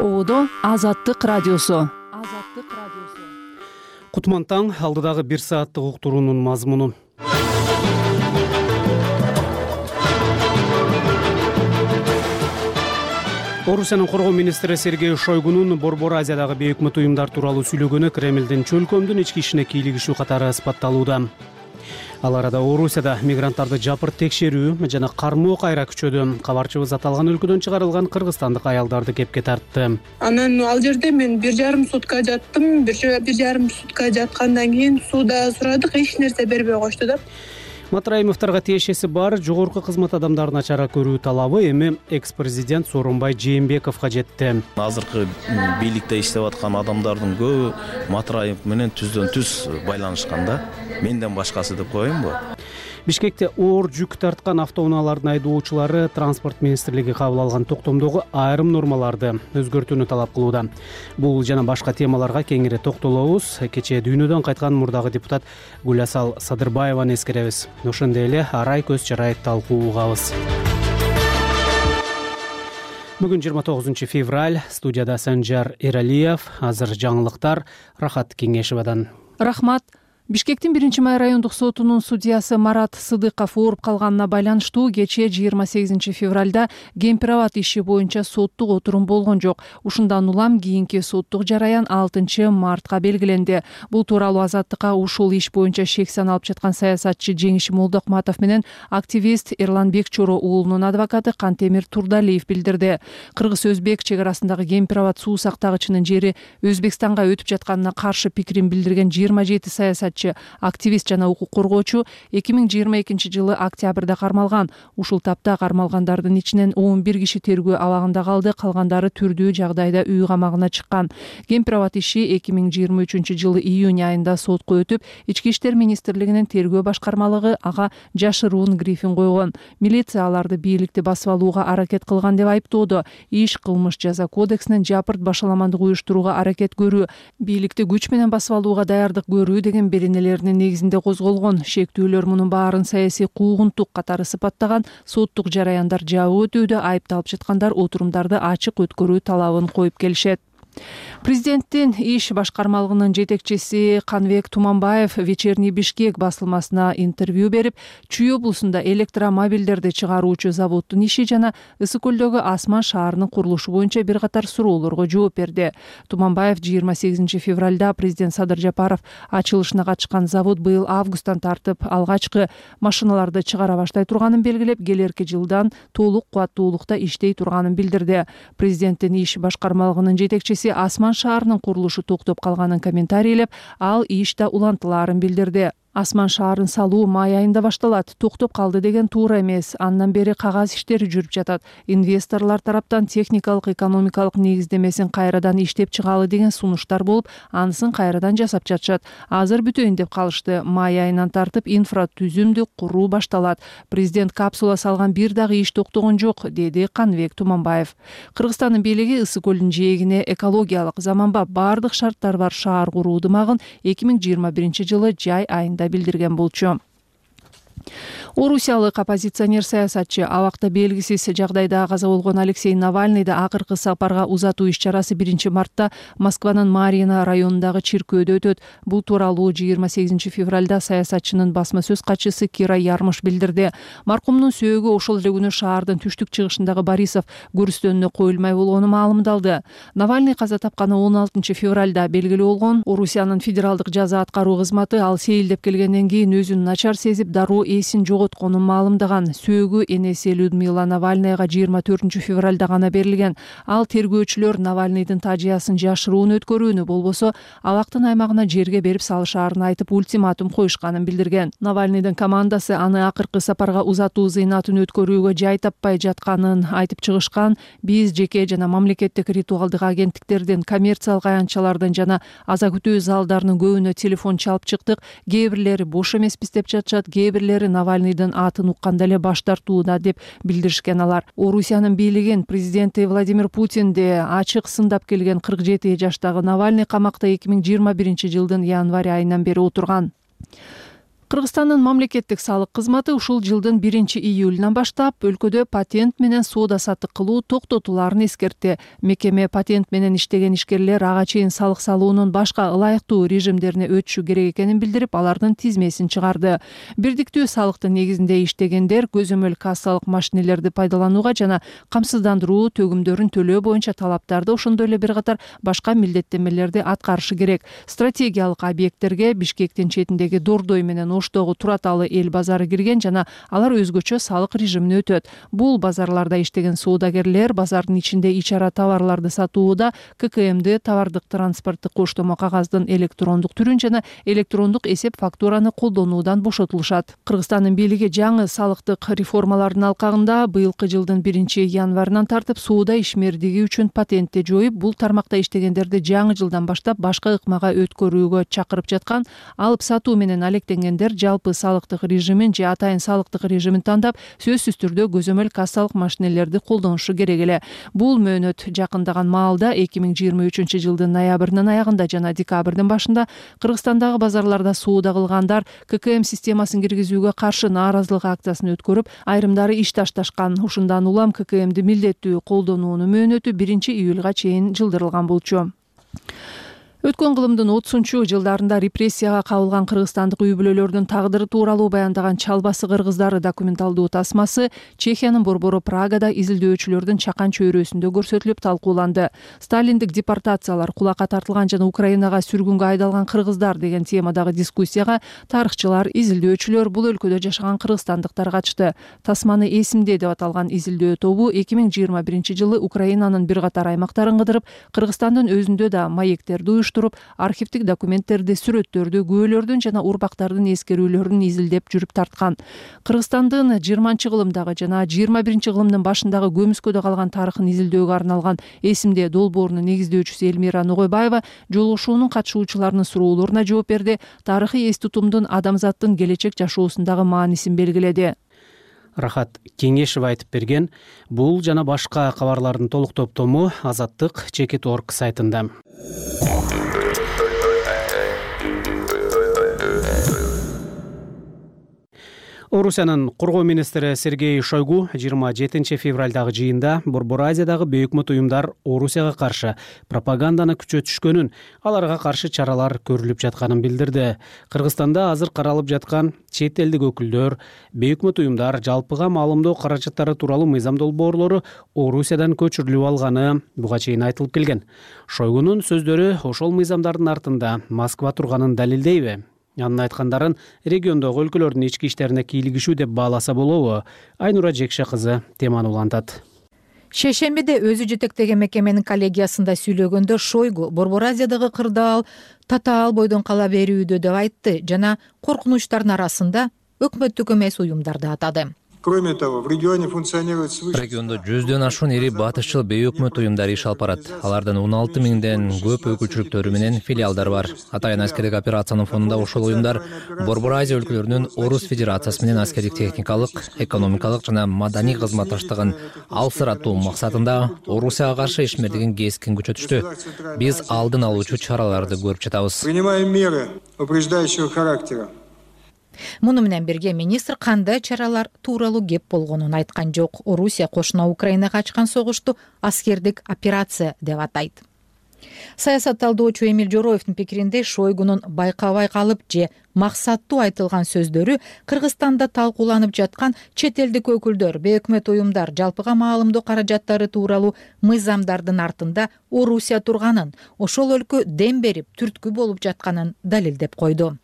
ободо азаттык радиосу. Азаттык радиосу. Кутман таң алдыдагы бир сааттык уктуруунун мазмуну. Орусиянын коргоо министри сергей шойгунун борбор азиядагы бейөкмөт уюмдар тууралуу сүйлөгөнү кремлдин чөлкөмдүн ички ишине кийлигишүү катары ысбатталууда ал арада орусияда мигранттарды жапырт текшерүү жана кармоо кайра күчөдү кабарчыбыз аталган өлкөдөн чыгарылган кыргызстандык аялдарды кепке тартты. Анан ал жерде мен бир жарым сутка жаттым бир жарым сутка жаткандан кийин сууда сурадык эч нерсе бербей коюшту да матраимовдорго тиешеси бар жогорку кызмат адамдарына чара көрүү талабы эми экс президент сооронбай жээнбековго жетти. Азыркы бийликте иштеп аткан адамдардын көбү матраимов менен түздөн түз байланышкан да. Менден башкасы деп коеюнбу бишкекте оор жүк тарткан автоунаалардын айдоочулары транспорт министрлиги кабыл алган токтомдогу айрым нормаларды өзгөртүүнү талап кылууда. Бул жана башка темаларга кеңири токтолобуз. Кечээ дүйнөдөн кайткан мурдагы депутат гүласал садырбаеваны эскеребиз. Ошондой эле арай көз чарай талкуу угабыз бүгүн жыйырма тогузунчу февраль студияда санжар эралиев азыр жаңылыктар рахат кеңешовадан рахмат бишкектин биринчи май райондук сотунун судьясы марат сыдыков ооруп калганына байланыштуу кечээ жыйырма сегизинчи февралда кемпир абад иши боюнча соттук отурум болгон жок. Ушундан улам кийинки соттук жараян алтынчы мартка белгиленди. Бул тууралуу азаттыкка ушул иш боюнча шек сан алып жаткан саясатчы жеңиш молдокматов менен активист эрланбек чоро уулунун адвокаты кантемир турдалиев билдирди. Кыргыз өзбек чек арасындагы кемпир абад суу сактагычынын жери өзбекстанга өтүп жатканына каршы пикирин билдирген жыйырма жети саясат активист жана укук коргоочу эки миң жыйырма экинчи жылы октябрда кармалган. Ушул тапта кармалгандардын ичинен он бир киши тергөө абагында калды калгандары түрдүү жагдайда үй камагына чыккан. Кемпир иши эки миң жыйырма үчүнчү жылы июнь айында сотко өтүп ички иштер министрлигинин тергөө башкармалыгы ага жашыруун грифин койгон. Милиция аларды бийликти басып алууга аракет кылган деп айыптоодо. Иш кылмыш жаза кодексинен жапырт башаламандык уюштурууга аракет көрүү бийликти күч менен басып алууга даярдык көрүү деген беренелеринин негизинде козголгон. Шектүүлөр мунун баарын саясий куугунтук катары сыпаттаган соттук жараяндар жабык өтүүдө айыпталып жаткандар отурумдарды ачык өткөрүү талабын коюп келишет президенттин иш башкармалыгынын жетекчиси каныбек туманбаев вечерний бишкек басылмасына интервью берип чүй облусунда электромобилдерди чыгаруучу заводдун иши жана ысык көлдөгү асман шаарынын курулушу боюнча бир катар суроолорго жооп берди. Туманбаев жыйырма сегизинчи февралда президент садыр жапаров ачылышына катышкан завод быйыл августтан тартып алгачкы машиналарды чыгара баштай турганын белгилеп келерки жылдан толук кубаттуулукта иштей турганын билдирди. Президенттин иш башкармалыгынын жетекчиси асман шаарынын курулушу токтоп калганын комментарийлеп ал иш да улантылаарын билдирди асман шаарын салуу май айында башталат. Токтоп калды деген туура эмес. Андан бери кагаз иштери жүрүп жатат. Инвесторлор тараптан техникалык экономикалык негиздемесин кайрадан иштеп чыгалы деген сунуштар болуп анысын кайрадан жасап жатышат. Азыр бүтөйүн деп калышты. Май айынан тартып инфратүзүмдү куруу башталат. Президент капсула салган бир дагы иш токтогон жок деди каныбек туманбаев. Кыргызстандын бийлиги ысык көлдүн жээгине экологиялык заманбап баардык шарттары бар шаар куруу ымагын эки миң жыйырма биринчи жылы жай айында билдирген болчу орусиялык оппозиционер саясатчы абакта белгисиз жагдайда каза болгон алексей навальныйды акыркы сапарга узатуу иш чарасы биринчи мартта москванын марина районундагы чиркөөдө өтөт. Бул тууралуу жыйырма сегизинчи февралда саясатчынын басма сөз катчысы кира ярмыш билдирди. Маркумдун сөөгү ошол эле күнү шаардын түштүк чыгышындагы борисов көрүстөнүнө коюлмай болгону маалымдалды. Навальный каза тапканы он алтынчы февралда белгилүү болгон. Орусиянын федералдык жаза аткаруу кызматы ал сейилдеп келгенден кийин өзүн начар сезип дароо эсин жоготконун маалымдаган сөөгү энеси людмила навальныйга жыйырма төртүнчү февралда гана берилген. Ал тергөөчүлөр навальныйдын тажыясын жашыруун өткөрүүнү болбосо абактын аймагына жерге берип салышаарын айтып ультиматум коюшканын билдирген. Навальныйдын командасы аны акыркы сапарга узатуу зыйнатын өткөрүүгө жай таппай жатканын айтып чыгышкан. Биз жеке жана мамлекеттик ритуалдык агенттиктердин коммерциялык аянтчалардын жана аза күтүү залдарынын көбүнө телефон чалып чыктык. Кээ бирлери бош эмеспиз деп жатышат кээ бирлери атын укканда эле баш тартууда деп билдиришкен алар. Орусиянын бийлигин президенти владимир путинди ачык сындап келген кырк жети жаштагы навальный камакта эки миң жыйырма биринчи жылдын январь айынан бери отурган кыргызстандын мамлекеттик салык кызматы ушул жылдын биринчи июлунан баштап өлкөдө патент менен соода саттык кылуу токтотулаарын эскертти. Мекеме патент менен иштеген ишкерлер ага чейин салык салуунун башка ылайыктуу режимдерине өтүшү керек экенин билдирип алардын тизмесин чыгарды. Бирдиктүү салыктын негизинде иштегендер көзөмөл кассалык машинелерди пайдаланууга жана камсыздандыруу төгүмдөрүн төлөө боюнча талаптарды ошондой эле бир катар башка милдеттенмелерди аткарышы керек. Стратегиялык объекттерге бишкектин четиндеги дордой менен оштогу тураталы эл базары кирген жана алар өзгөчө салык режимине өтөт. Бул базарларда иштеген соодагерлер базардын ичинде ич ара товарларды сатууда ккмд товардык транспорттук коштомо кагаздын электрондук түрүн жана электрондук эсеп фактураны колдонуудан бошотулушат. Кыргызстандын бийлиги жаңы салыктык реформалардын алкагында быйылкы жылдын биринчи январынан тартып соода ишмердиги үчүн патентти жоюп бул тармакта иштегендерди жаңы жылдан баштап башка ыкмага өткөрүүгө чакырып жаткан алып сатуу менен алектенгендер жалпы салыктык режимин же атайын салыктык режимин тандап сөзсүз түрдө көзөмөл кассалык машинелерди колдонушу керек эле. Бул мөөнөт жакындаган маалда эки миң жыйырма үчүнчү жылдын ноябрынын аягында жана декабрдын башында кыргызстандагы базарларда соода кылгандар ккм системасын киргизүүгө каршы нааразылык акциясын өткөрүп айрымдары иш ташташкан. Ушундан улам ккмди милдеттүү колдонуунун мөөнөтү биринчи июлга чейин жылдырылган болчу өткөн кылымдын отузунчу жылдарында репрессияга кабылган кыргызстандык үй бүлөлөрдүн тагдыры тууралуу баяндаган чалбасы кыргыздары документалдуу тасмасы чехиянын борбору прагада изилдөөчүлөрдүн чакан чөйрөсүндө көрсөтүлүп талкууланды. Сталиндик депортациялар кулакка тартылган жана украинага сүргүнгө айдалган кыргыздар деген темадагы дискуссияга тарыхчылар изилдөөчүлөр бул өлкөдө жашаган кыргызстандыктар катышты. Тасманы эсимде деп аталган изилдөө тобу эки миң жыйырма биринчи жылы украинанын бир катар аймактарын кыдырып кыргызстандын өзүндө да маектерди уюштуруп архивдик документтерди сүрөттөрдү күбөлөрдүн жана урпактардын эскерүүлөрүн изилдеп жүрүп тарткан. Кыргызстандын жыйырманчы кылымдагы жана жыйырма биринчи кылымдын башындагы көмүскөдө калган тарыхын изилдөөгө арналган эсимде долбоорунун негиздөөчүсү элмира ногойбаева жолугушуунун катышуучуларынын суроолоруна жооп берди. Тарыхый эс тутумдун адамзаттын келечек жашоосундагы маанисин белгиледи рахат кеңешова айтып берген бул жана башка кабарлардын толук топтому азаттык чекит орг сайтында орусиянын коргоо министри сергей шойгу жыйырма жетинчи февралдагы жыйында борбор азиядагы бейөкмөт уюмдар орусияга каршы пропаганданы күчөтүшкөнүн аларга каршы чаралар көрүлүп жатканын билдирди. Кыргызстанда азыр каралып жаткан чет элдик өкүлдөр бейөкмөт уюмдар жалпыга маалымдоо каражаттары тууралуу мыйзам долбоорлору орусиядан көчүрүлүп алганы буга чейин айтылып келген. Шойгунун сөздөрү ошол мыйзамдардын артында москва турганын далилдейби анын айткандарын региондогу өлкөлөрдүн ички иштерине кийлигишүү деп бааласа болобу. Айнура жекше кызы теманы улантат. Шейшембиде өзү жетектеген мекеменин коллегиясында сүйлөгөндө шойгу борбор азиядагы кырдаал татаал бойдон кала берүүдө деп айтты жана коркунучтардын арасында өкмөттүк эмес уюмдарды атады кроме того в регионе функционирует региондо жүздөн ашуун ири батышчыл бейөкмөт уюмдар иш алып барат. Алардын он алты миңден көп өкүлчүлүктөрү менен филиалдары бар. Атайын аскердик операциянын фонунда ошол уюмдар борбор азия өлкөлөрүнүн орус федерациясы менен аскердик техникалык экономикалык жана маданий кызматташтыгын алсыратуу максатында орусияга каршы ишмердигин кескин күчөтүштү биз алдын алуучу чараларды көрүп жатабыз. Принимаем меры упреждающего характера муну менен бирге министр кандай чаралар тууралуу кеп болгонун айткан жок. Орусия кошуна украинага ачкан согушту аскердик операция деп атайт. Саясат талдоочу эмиль жороевдин пикиринде шойгунун байкабай калып же максаттуу айтылган сөздөрү кыргызстанда талкууланып жаткан чет элдик өкүлдөр бейөкмөт уюмдар жалпыга маалымдоо каражаттары тууралуу мыйзамдардын артында орусия турганын ошол өлкө дем берип түрткү болуп жатканын далилдеп койду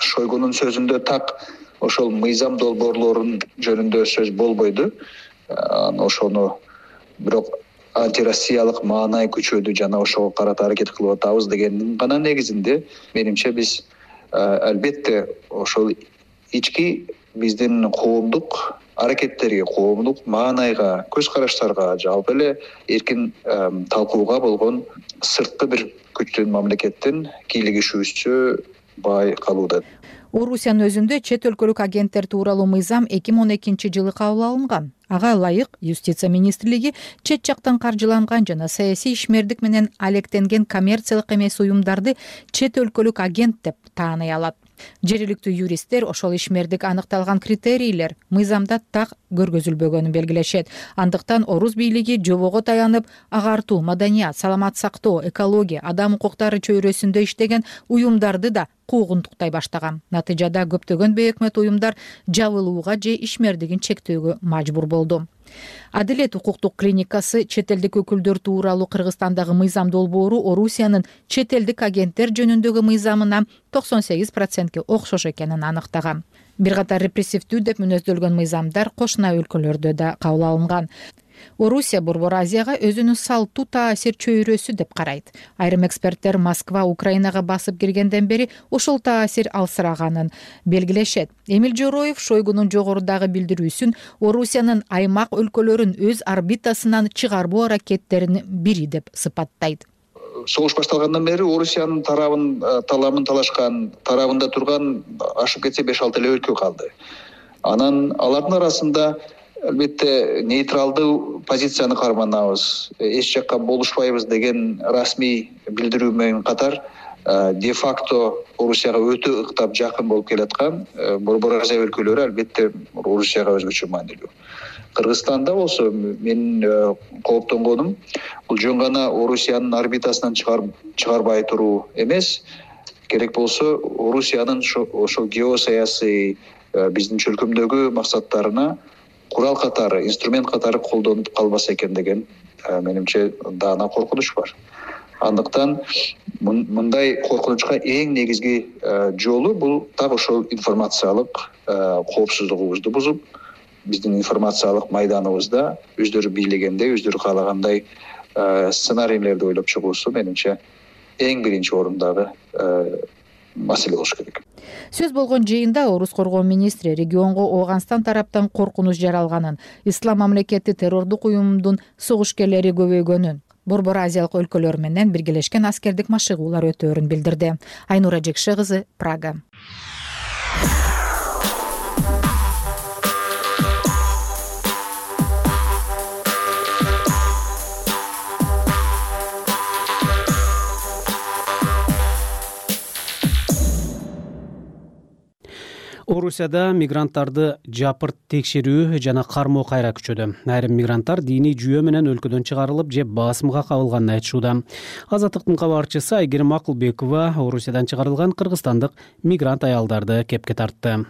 шойгунун сөзүндө так ошол мыйзам долбоорлорун жөнүндө сөз болбойду. Ошону бирок антироссиялык маанай күчөдү жана ошого карата аракет кылып атабыз дегендин гана негизинде менимче биз албетте ошол ички биздин коомдук аракеттерге коомдук маанайга көз караштарга жалпы эле эркин талкууга болгон сырткы бир күчтүн мамлекеттин кийлигишүүсү бай калууда орусиянын өзүндө чет өлкөлүк агенттер тууралуу мыйзам эки миң он экинчи жылы кабыл алынган. Ага ылайык юстиция министрлиги чет жактан каржыланган жана саясий ишмердик менен алектенген коммерциялык эмес уюмдарды чет өлкөлүк агент деп тааный алат жергиликтүү юристтер ошол ишмердик аныкталган критерийлер мыйзамда так көргөзүлбөгөнүн белгилешет. Андыктан орус бийлиги жобого таянып агартуу маданият саламат сактоо экология адам укуктары чөйрөсүндө иштеген уюмдарды да куугунтуктай баштаган. Натыйжада көптөгөн бейөкмөт уюмдар жабылууга же ишмердигин чектөөгө мажбур болду адилет укуктук клиникасы чет элдик өкүлдөр тууралуу кыргызстандагы мыйзам долбоору орусиянын чет элдик агенттер жөнүндөгү мыйзамына токсон сегиз процентке окшош экенин аныктаган. Бир катар репрессивдүү деп мүнөздөлгөн мыйзамдар кошуна өлкөлөрдө да кабыл алынган орусия борбор азияга өзүнүн салттуу таасир чөйрөсү деп карайт. Айрым эксперттер москва украинага басып киргенден бери ошол таасир алсыраганын белгилешет. Эмил жороев шойгунун жогорудагы билдирүүсүн орусиянын аймак өлкөлөрүн өз орбитасынан чыгарбоо аракеттеринин бири деп сыпаттайт. Согуш башталгандан бери орусиянын тарабын э, таламын талашкан тарабында турган ашып кетсе беш алты эле өлкө калды. Анан алардын арасында албетте нейтралдуу позицияны карманабыз. Эч жакка болушпайбыз деген расмий билдирүү менен катар э, де факто орусияга өтө ыктап жакын болуп келаткан э, борбор азия өлкөлөрү албетте орусияга өзгөчө маанилүү. Кыргызстанда болсо менин э, кооптонгонум бул жөн гана орусиянын орбитасынан чыгарбай туруу эмес. Керек болсо орусиянын ошол геосаясий биздин чөлкөмдөгү максаттарына курал катары инструмент катары колдонуп калбаса экен деген э, менимче даана коркунуч бар. Андыктан мындай коркунучка эң негизги э, жолу бул так ошол информациялык э, коопсуздугубузду бузуп биздин информациялык майданыбызда өздөрү бийлегендей өздөрү каалагандай сценарийлерди ойлоп чыгуусу менимче эң биринчи орундагы маселе болуш керек. Сөз болгон жыйында орус коргоо министри регионго ооганстан тараптан коркунуч жаралганын ислам мамлекети террордук уюмдун согушкерлери көбөйгөнүн борбор азиялык өлкөлөр менен биргелешкен аскердик машыгуулар өтөөрүн билдирди. Айнура жекше кызы прага орусияда мигранттарды жапырт текшерүү жана кармоо кайра күчөдү айрым мигранттар диний жүйө менен өлкөдөн чыгарылып же басымга кабылганын айтышууда. Азаттыктын кабарчысы айгерим акылбекова орусиядан чыгарылган кыргызстандык мигрант аялдарды кепке тартты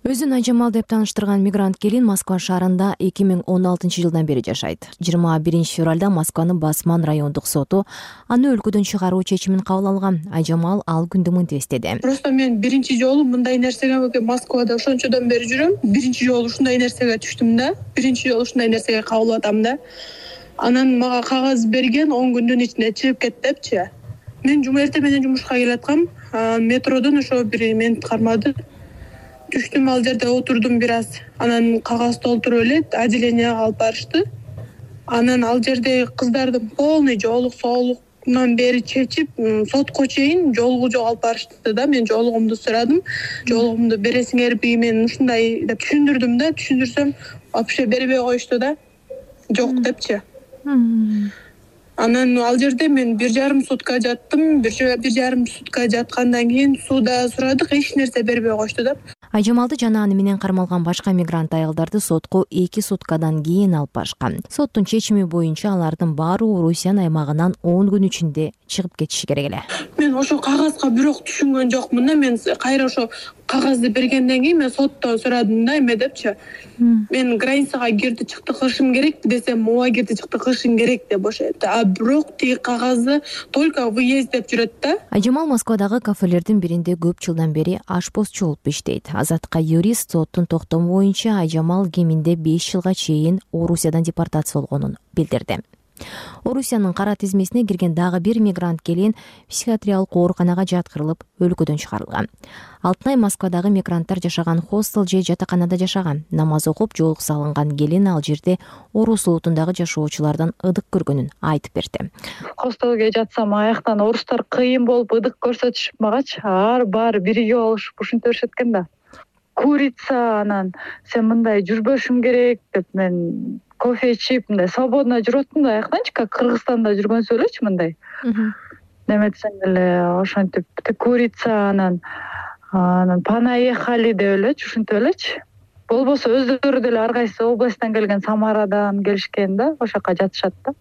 өзүн айжамал деп тааныштырган мигрант келин москва шаарында эки миң он алтынчы жылдан бери жашайт. жыйырма биринчи февралда москванын басман райондук соту аны өлкөдөн чыгаруу чечимин кабыл алган. Айжамал ал күндү мынтип эстеди просто мен биринчи жолу мындай нерсеге москвада ошончодон бери жүрөм. Биринчи жолу ушундай нерсеге түштүм да. Биринчи жолу ушундай нерсеге кабыл алып атам да. Анан мага кагаз берген он күндүн ичинде чыгып кет депчи. Мен эртең менен жумушка келаткам метродон ошо бир мени кармады түштүм ал жерде отурдум бир аз. Анан кагаз толтуруп эле отделенияга алып барышты. Анан ал жерде кыздардын полный жоолук соолугунан бери чечип сотко чейин жоолугу жок алып барышты да. Мен жоолугумду сурадым. Жоолугумду бересиңерби мен ушундай деп түшүндүрдүм да. Түшүндүрсөм вообще бербей коюшту да. Жок депчи. Анан ал жерде мен бир жарым сутка жаттым. Бир жарым сутка жаткандан кийин сууда сурадык. Эч нерсе бербей коюшту да айжамалды жана аны менен кармалган башка мигрант аялдарды сотко эки суткадан кийин алып барышкан соттун чечими боюнча алардын баары орусиянын аймагынан он күн ичинде чыгып кетиши керек эле. Мен ошол кагазга бирок түшүнгөн жокмун да мен кайра ошо кагазды бергенден кийин мен соттон сурадым да эме депчи. Мен границага кирди чыкты кылышым керекпи десем ооба кирди чыкты кылышың керек деп ошо айтты а бирок тиги кагазды только выезд деп жүрөт да. Айжамал москвадагы кафелердин биринде көп жылдан бери ашпозчу болуп иштейт. Азатка юрист соттун токтому боюнча айжамал кеминде беш жылга чейин орусиядан депортация болгонун билдирди орусиянын кара тизмесине кирген дагы бир мигрант келин психиатриялык ооруканага жаткырылып өлкөдөн чыгарылган. Алтынай москвадагы мигранттар жашаган хостел же жатаканада жашаган. Намаз окуп жоолук салынган келин ал жерде орус улутундагы жашоочулардан ыдык көргөнүн айтып берди. Хостелге жатсам аяктан орустар кыйын болуп ыдык көрсөтүшүп магачы ар баары биригип алышып ушинтип беришет экен да. Курица анан сен мындай жүрбөшүң керек деп мен кофе ичип мындай свободно жүрүп атам да аяктанчы как кыргызстанда жүргөнсүп элечи мындай? Неметсең эле ошентип курица анан анан понаехали деп элечи ушинтип элечи. Болбосо өздөрү деле ар кайсы областтан келген самарадан келишкен да ошол жака жатышат да.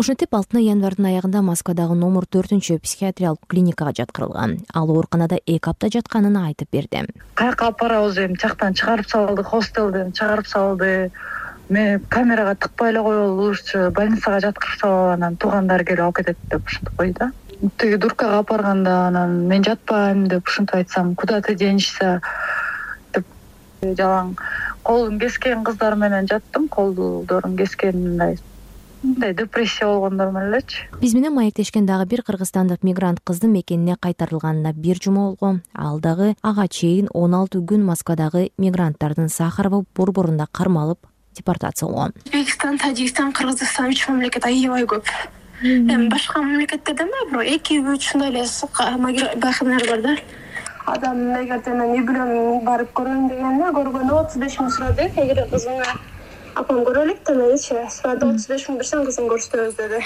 Ошентип алтынай январдын аягында москвадагы номер төртүнчү психиатриялык клиникага жаткырылган. Ал ооруканада эки апта жатканын айтып берди. Каяка алып барабыз эми тияктан чыгарып салды хостелден чыгарып салды мени камерага тыкпай эле коелучу больницага жаткырып салып анан туугандары келип алып кетет деп ушинтип койду да. Тиги дуркага алып барганда анан мен жатпайм деп ушинтип айтсам куда ты денешься? деп жалаң колун кескен кыздар менен жаттым колдорун кескен мындай мындай депрессия болгондор менен элечи. Биз менен маектешкен дагы бир кыргызстандык мигрант кыздын мекенине кайтарылганына бир жума болгон ал дагы ага чейин он алты күн москвадагы мигранттардын сахарова борборунда кармалып депортация болгон өзбекстан тажикстан кыргызстан үч мамлекет аябай көп. Эми башка мамлекеттерде эмес бирок эки үч ушундай эле байканар бар да? Адам эгерде мен үй бүлөм барып көрөйүн дегенде көргөнү отуз беш миң сурады. Эгер кызыңа апам көрө элек да меничи сурады отуз беш миң берсең кызың көрсөтөбүз деди.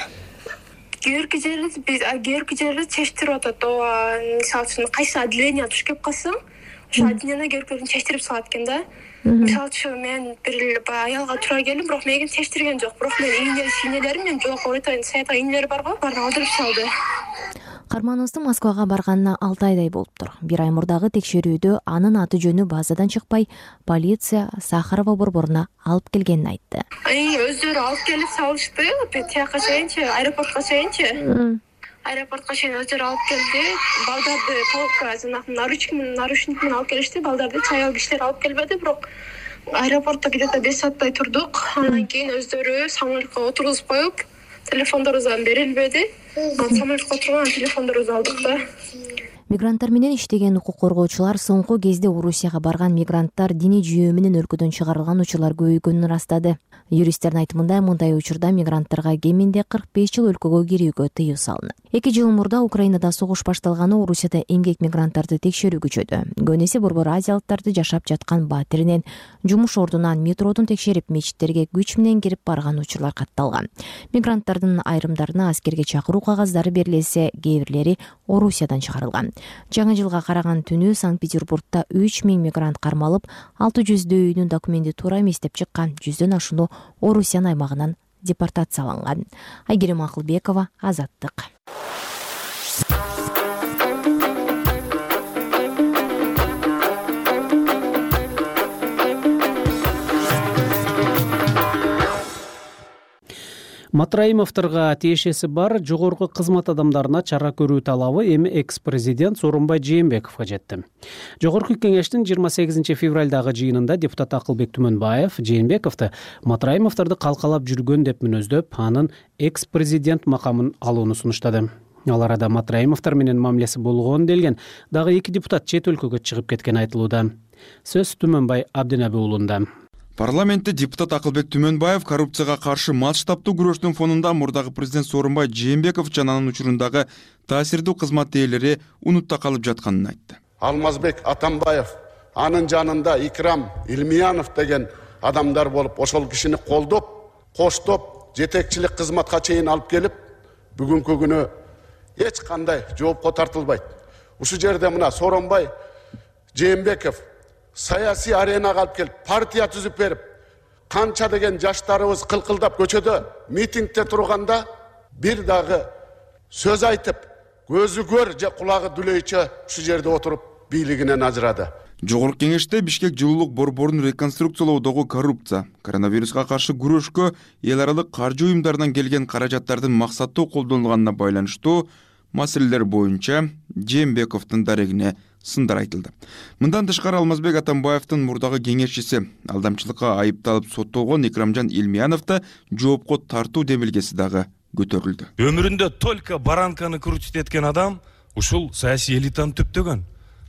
Кээ бирки биз кээ бирки жерде чечтирип атат. Ооба мисалы үчүн кайсы отделение туш келип калсаң ошол отделение кээ биркитерин чечтирип салат экен да мисалы үчүн мен бир баягы аялга туура келдим бирок мени чечтирген жок. Бирок менин ийнелерим менин жогорку айтайын саятка ийнелер барго баарын алдырып салды. Каарманыбыздын москвага барганына алты айдай болуптур бир ай мурдагы текшерүүдө анын аты жөнү базадан чыкпай полиция сахарова борборуна алып келгенин айтты. Өздөрү алып келип салышты. Тияка чейинчи аэропортко чейинчи аэропортко чейин өздөрү алып келди. Балдарды палубка жанагы менен наручник менен алып келишти. Балдарды чай кишилер алып келбеди бирок аэропортто где то беш сааттай турдук. Андан кийин өздөрү самолетко отургузуп коюп телефондорубуздан берилбеди. Анан самолетко анан телефондорубузду алдык да мигранттар менен иштеген укук коргоочулар соңку кезде орусияга барган мигранттар диний жүйөө менен өлкөдөн чыгарылган учурлар көбөйгөнүн ырастады. Юристтердин айтымында мындай учурда мигранттарга кеминде кырк беш жыл өлкөгө кирүүгө тыюу салынат. Эки жыл мурда украинада согуш башталганы орусияда эмгек мигранттарды текшерүү күчөдү көбүн борбор азиялыктарды жашап жаткан батиринен жумуш ордунан метродон текшерип мечиттерге күч менен кирип барган учурлар катталган. Мигранттардын айрымдарына аскерге чакыруу кагаздары берилсе кээ бирлери орусиядан чыгарылган жаңы жылга караган түнү санкт петербургда үч миң мигрант кармалып алты жүздөй үйүнүн документи туура эмес деп чыккан жүздөн ашууну орусиянын аймагынан депортацияланган. Айгерим акылбекова азаттык матраимовдорго тиешеси бар жогорку кызмат адамдарына чара көрүү талабы эми экс президент сооронбай жээнбековго жетти. Жогорку кеңештин жыйырма сегизинчи февралдагы жыйынында депутат акылбек түмөнбаев жээнбековду матраимовдорду калкалап жүргөн деп мүнөздөп анын экс президент макамын алууну сунуштады. Ал арада матраимовдор менен мамилеси болгон делген дагы эки депутат чет өлкөгө чыгып кеткени айтылууда. Сөз түмөнбай абдинаби уулунда парламентте депутат акылбек түмөнбаев коррупцияга каршы масштабдуу күрөштүн фонунда мурдагы президент сооронбай жээнбеков жана анын учурундагы таасирдүү кызмат ээлери унутта калып жатканын айтты. Алмазбек атамбаев анын жанында икрам илмиянов деген адамдар болуп ошол кишини колдоп коштоп жетекчилик кызматка чейин алып келип бүгүнкү күнү эч кандай жоопко тартылбайт. Ушул жерде мына сооронбай жээнбеков саясий аренага алып келип партия түзүп берип канча деген жаштарыбыз кылкылдап көчөдө? митингде турганда бир дагы сөз айтып көзү көр же кулагы дүлөйчө ушул жерде отуруп бийлигинен ажырады жогорку кеңеште бишкек жылуулук борборун реконструкциялоодогу коррупция коронавируска каршы күрөшкө эл аралык каржы уюмдарынан келген каражаттардын максаттуу колдонулганына байланыштуу маселелер боюнча жээнбековдун дарегине сындар айтылды. Мындан тышкары алмазбек атамбаевдин мурдагы кеңешчиси. Алдамчылыкка айыпталып соттолгон икрамжан илмияновду жоопко тартуу демилгеси дагы көтөрүлдү. Өмүрүндө только баранканы крутить эткен адам ушул саясий элитаны түптөгөн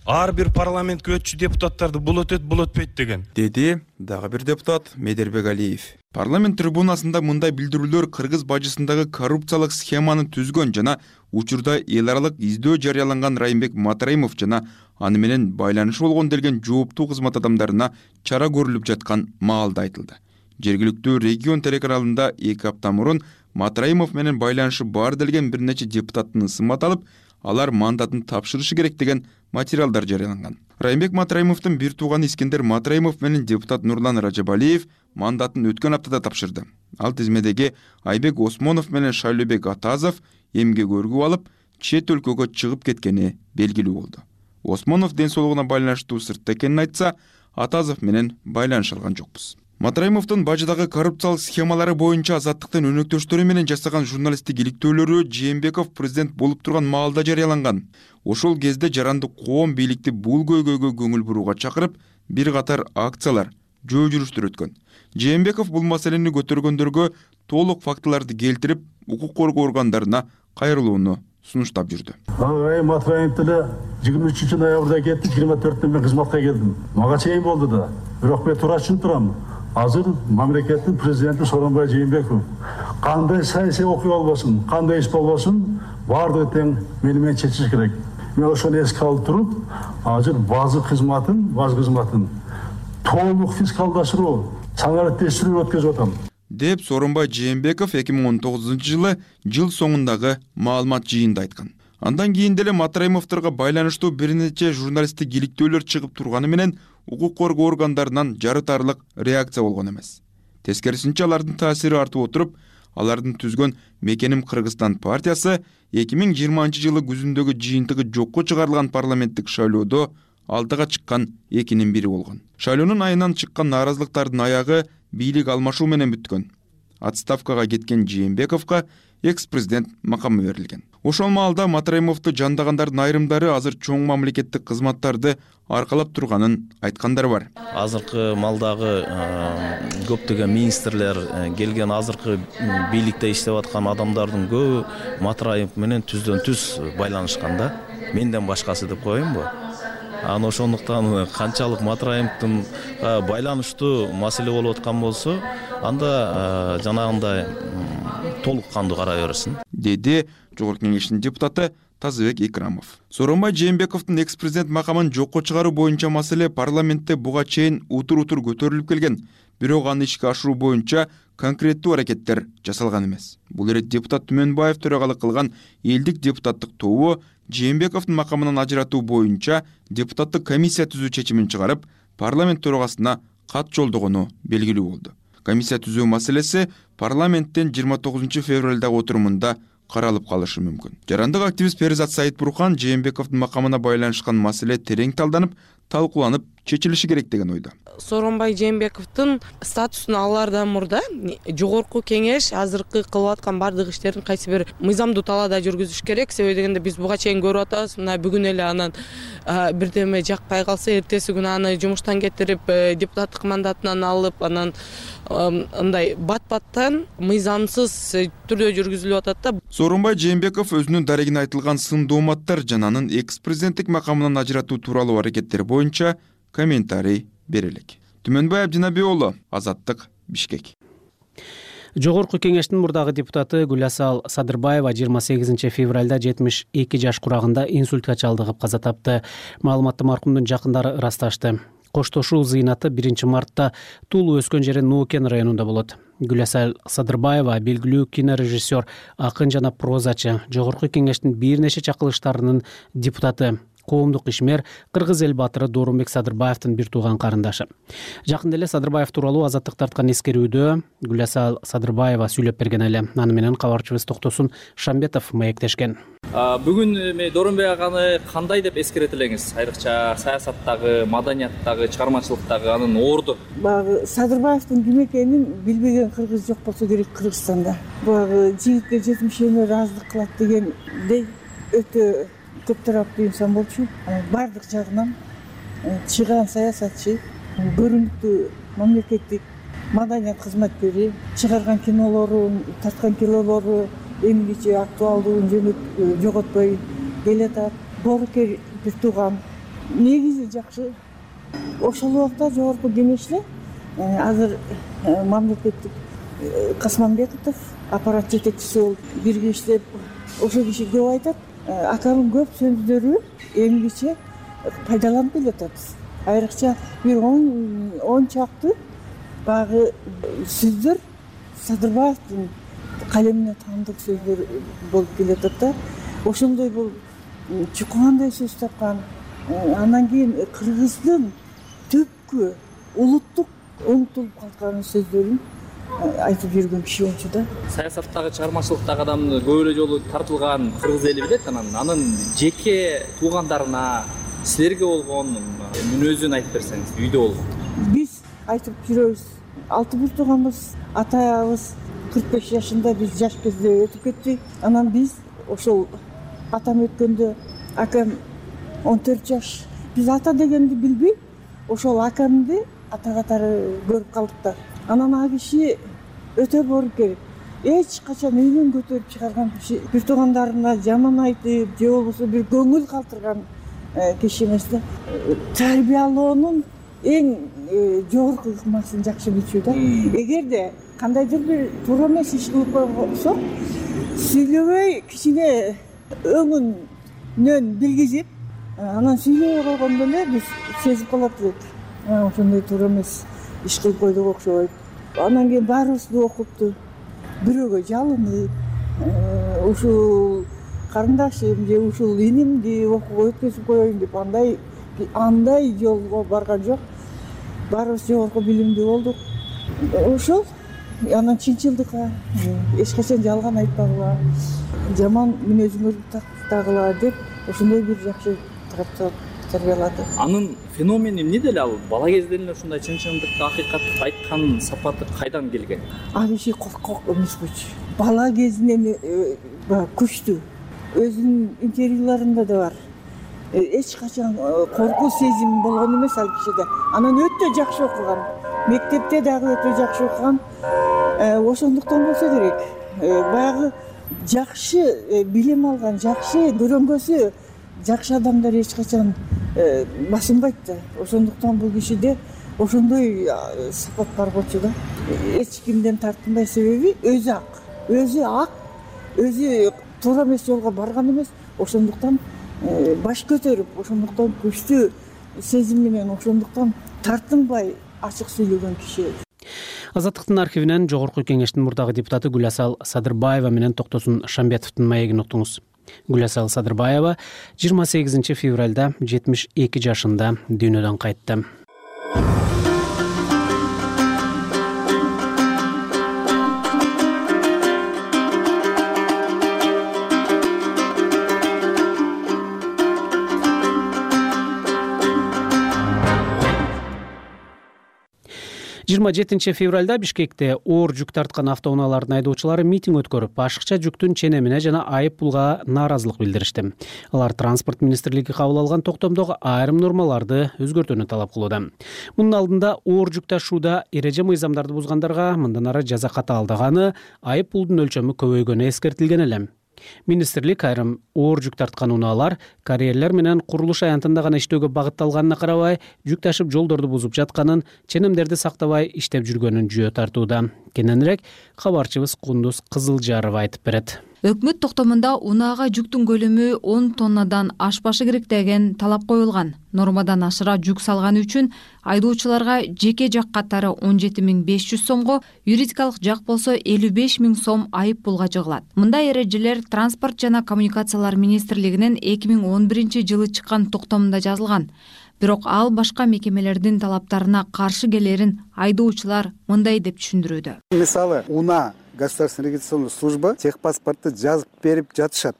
ар бир парламентке өтчү депутаттарды бул өтөт бул өтпөйт деген. Деди дагы бир депутат медербек алиев. Парламент трибунасында мындай билдирүүлөр кыргыз бажысындагы коррупциялык схеманы түзгөн жана учурда эл аралык издөө жарыяланган райымбек матраимов жана аны менен байланышы болгон делген жооптуу кызмат адамдарына чара көрүлүп жаткан маалда айтылды. Жергиликтүү регион телеканалында эки апта мурун матраимов менен байланышы бар делген бир нече депутаттын ысымы аталып алар мандатын тапшырышы керек деген материалдар жарыяланган. Райымбек матраимовдун бир тууганы искендер матраимов менен депутат нурлан ражабалиев мандатын өткөн аптада тапшырды. Ал тизмедеги айбек осмонов менен шайлообек атазов эмгек өргүп алып чет өлкөгө чыгып кеткени белгилүү болду. Осмонов ден соолугуна байланыштуу сыртта экенин айтса атазов менен байланыша алган жокпуз матраимовдун бажыдагы коррупциялык схемалары боюнча азаттыктын өнөктөштөрү менен жасаган журналисттик иликтөөлөрү жээнбеков президент болуп турган маалда жарыяланган. Ошол кезде жарандык коом бийликти бул көйгөйгө көңүл бурууга чакырып бир катар акциялар жөө жүрүштөр өткөн. Жээнбеков бул маселени көтөргөндөргө толук фактыларды келтирип укук коргоо органдарына кайрылууну сунуштап жүрдү. Айым матраимов деле жыйырма үчүнчү ноябрда кетти жыйырма төртүндө мен кызматка келдим. Мага чейин болду да. Бирок мен туура түшүнүп турам азыр мамлекеттин президенти сооронбай жээнбеков кандай саясий окуя болбосун кандай иш болбосун баардыгы тең мени менен чечиш керек. Мен ошону эске алып туруп азыр базы кызматын баз кызматын толук фискалдаштыруу санариптештирүү өткөзүп атам. Деп сооронбай жээнбеков эки миң он тогузунчу жылы жыл соңундагы маалымат жыйынында айткан. Андан кийин деле матраимовдорго байланыштуу бир нече журналисттик иликтөөлөр чыгып турганы менен укук коргоо органдарынан жарытарлык реакция болгон эмес. Тескерисинче алардын таасири артып отуруп алардын түзгөн мекеним кыргызстан партиясы эки миң жыйырманчы жылы күзүндөгү жыйынтыгы жокко чыгарылган парламенттик шайлоодо алдыга чыккан экинин бири болгон. Шайлоонун айынан чыккан нааразылыктардын аягы бийлик алмашуу менен бүткөн. Отставкага кеткен жээнбековго экс президент макамы берилген. Ошол маалда матраимовду жандагандардын айрымдары азыр чоң мамлекеттик кызматтарды аркалап турганын айткандар бар. Азыркы маалдагы көптөгөн министрлер э, келген азыркы бийликте иштеп аткан адамдардын көбү матраимов менен түздөн түз байланышкан да. Менден башкасы деп коеюнбу анан ошондуктан канчалык матраимовдунга байланыштуу маселе болуп аткан болсо анда жанагындай толук кандуу карай берсин деди жогорку кеңештин депутаты тазыбек икрамов. Сооронбай жээнбековдун экс президент макамын жокко чыгаруу боюнча маселе парламентте буга чейин утур утур көтөрүлүп келген. Бирок аны ишке ашыруу боюнча конкреттүү аракеттер жасалган эмес. Бул ирет депутат түмөнбаев төрагалык кылган элдик депутаттык тобу жээнбековдун макамынан ажыратуу боюнча депутаттык комиссия түзүү чечимин чыгарып парламент төрагасына кат жолдогону белгилүү болду. Комиссия түзүү маселеси парламенттин жыйырма тогузунчу февралдагы отурумунда каралып калышы мүмкүн. Жарандык активист перизат саитбурхан жээнбековдун макамына байланышкан маселе терең талданып талкууланып чечилиши керек деген ойдо сооронбай жээнбековдун статусун алаардан мурда. Жогорку кеңеш азыркы кылып аткан баардык иштерин кайсы бир мыйзамдуу талаада жүргүзүш керек. Себеби дегенде биз буга чейин көрүп атабыз. Мына бүгүн эле анан бирдеме жакпай калса эртеси күнү аны жумуштан кетирип э, депутаттык мандатынан алып анан мындай бат баттан мыйзамсыз э, түрдө жүргүзүлүп атат да. Сооронбай жээнбеков өзүнүн дарегине айтылган сын дооматтар жана анын экс президенттик макамынан ажыратуу тууралуу аракеттери боюнча комментарий бере элек түмөнбай абдинаби уулу азаттык бишкек жогорку кеңештин мурдагы депутаты гүласал садырбаева жыйырма сегизинчи февралда жетимиш эки жаш курагында инсультка чалдыгып каза тапты. Маалыматты маркумдун жакындары ырасташты коштошуу зыйнаты биринчи мартта туулуп өскөн жери нуукен районунда болот. Гүласал садырбаева белгилүү кинорежиссер акын жана прозачы жогорку кеңештин бир нече чакырылыштарынын депутаты коомдук ишмер кыргыз эл баатыры доорунбек садырбаевдин бир тууган карындашы. Жакында эле садырбаев тууралуу азаттык тарткан эскерүүдө гүласа садырбаева сүйлөп берген эле. Аны менен кабарчыбыз токтосун шамбетов маектешкен. Бүгүн эми доорунбек аганы кандай деп эскерет элеңиз айрыкча саясаттагы маданияттагы чыгармачылыктагы анын орду баягы садырбаевдин ким экенин билбеген кыргыз жок болсо керек кыргызстанда. Баягы жигитке жетимишүүнө ыраазылык кылат дегендей өтө көп тараптуу инсан болчу. Баардык жагынан э, чыгаан саясатчы көрүнүктүү мамлекеттик маданият кызматкери чыгарган кинолору тарткан кинолору эмгиче актуалдуулун э, жоготпой келатат. Боорукер бир тууган негизи жакшы. Ошол убакта жогорку кеңеште э, азыр мамлекеттик касманбеков аппарат жетекчиси болуп бирге иштеп ошол киши көп айтат. Э, акамдын көп сөздөрү эмгиче пайдаланып келеатат айрыкча бир он чакты баягы сөздөр садырбаевдин калемине таандык сөздөр болуп келеатат да. Ошондой бул чукугандай сөз тапкан анан кийин кыргыздын түпкү улуттук унутулуп калкан сөздөрүн айтып жүргөн киши болчу да. Саясаттагы чыгармачылыктагы адамды көп эле жолу тартылган кыргыз эли билет анан. Анын жеке туугандарына силерге болгон мүнөзүн айтып берсеңиз үйдө болгон. Биз айтып жүрөбүз. Алты бир тууганбыз атабыз кырк беш жашында биз жаш кезде өтүп кетти. Анан биз ошол атам өткөндө акам он төрт жаш. Биз ата дегенди билбей ошол акамды ата катары көрүп калдык да анан ал киши өтө боорукер эч качан үйүнөн көтөрүп чыгарган киши бир туугандарына жаман айтып же болбосо бир көңүл калтырган э, киши эмес да. Тарбиялоонун эң э, жогорку ыкмасын жакшы билчү да. Эгерде кандайдыр бир туура эмес иш кылып койсок сүйлөбөй кичине өңүнөн билгизип анан сүйлөбөй койгондо эле биз сезип калат элек ошондой туура эмес иш кылып койдук окшойт. Анан кийин баарыбызды окупту бирөөгө жалынып э, ушул карындашым же ушул инимди окууга өткөзүп коеюн деп андай андай жолго барган жок. Баарыбыз жогорку билимдүү болдук. Ошол анан чынчылдыкка эч качан жалган айтпагыла жаман мүнөзүңөрдү тактагыла деп ошондой бир жакшы тарбиялады анын феномени эмнеде эле? Ал бала кезден эле ушундай чынчылдыкты акыйкатты айткан сапаты кайдан келген? Ал киши коркок эмес болчу бала кезинен э, баягы күчтүү. Өзүнүн интервьюларында да бар. Э, эч качан э, коркуу сезими болгон эмес ал кишиде. Анан өтө жакшы окуган. Мектепте дагы өтө жакшы окуган. Ошондуктан болсо керек. Баягы жакшы билим алган жакшы көрөнгөсү жакшы адамдар эч качан э, басынбайт да. Ошондуктан бул кишиде ошондой сапат бар болчу да. Эч кимден тартынбай себеби өзү ак. Өзү ак өзү туура эмес жолго барган эмес. Ошондуктан э, баш көтөрүп ошондуктан күчтүү сезим менен ошондуктан тартынбай ачык сүйлөгөн киши. Азаттыктын архивинен жогорку кеңештин мурдагы депутаты гүласал садырбаева менен токтосун шамбетовдун маегин уктуңуз гүласал садырбаева жыйырма сегизинчи февралда жетимиш эки жашында дүйнөдөн кайтты жыйырма жетинчи февралда бишкекте оор жүк тарткан автоунаалардын айдоочулары митинг өткөрүп ашыкча жүктүн ченемине жана айып пулга нааразылык билдиришти. Алар транспорт министрлиги кабыл алган токтомдогу айрым нормаларды өзгөртүүнү талап кылууда. Мунун алдында оор жүк ташууда эреже мыйзамдарды бузгандарга мындан ары жаза катаалдаганы айып пулдун өлчөмү көбөйгөнү эскертилген эле министрлик айрым оор жүк тарткан унаалар карьерлер менен курулуш аянтында гана иштөөгө багытталганына карабай жүк ташып жолдорду бузуп жатканын ченемдерди сактабай иштеп жүргөнүн жүйө тартууда. Кененирээк кабарчыбыз кундуз кызылжарова айтып берет өкмөт токтомунда унаага жүктүн көлөмү он тоннадан ашпашы керек деген талап коюлган. Нормадан ашыра жүк салганы үчүн айдоочуларга жеке жак катары он жети миң беш жүз сомго юридикалык жак болсо элүү беш миң сом айып пулга жыгылат. Мындай эрежелер транспорт жана коммуникациялар министрлигинин эки миң он биринчи жылы чыккан токтомунда жазылган. Бирок ал башка мекемелердин талаптарына каршы келерин айдоочулар мындай деп түшүндүрүүдө. Мисалы унаа государственный регистрационный служба техпаспортто жазып берип жатышат.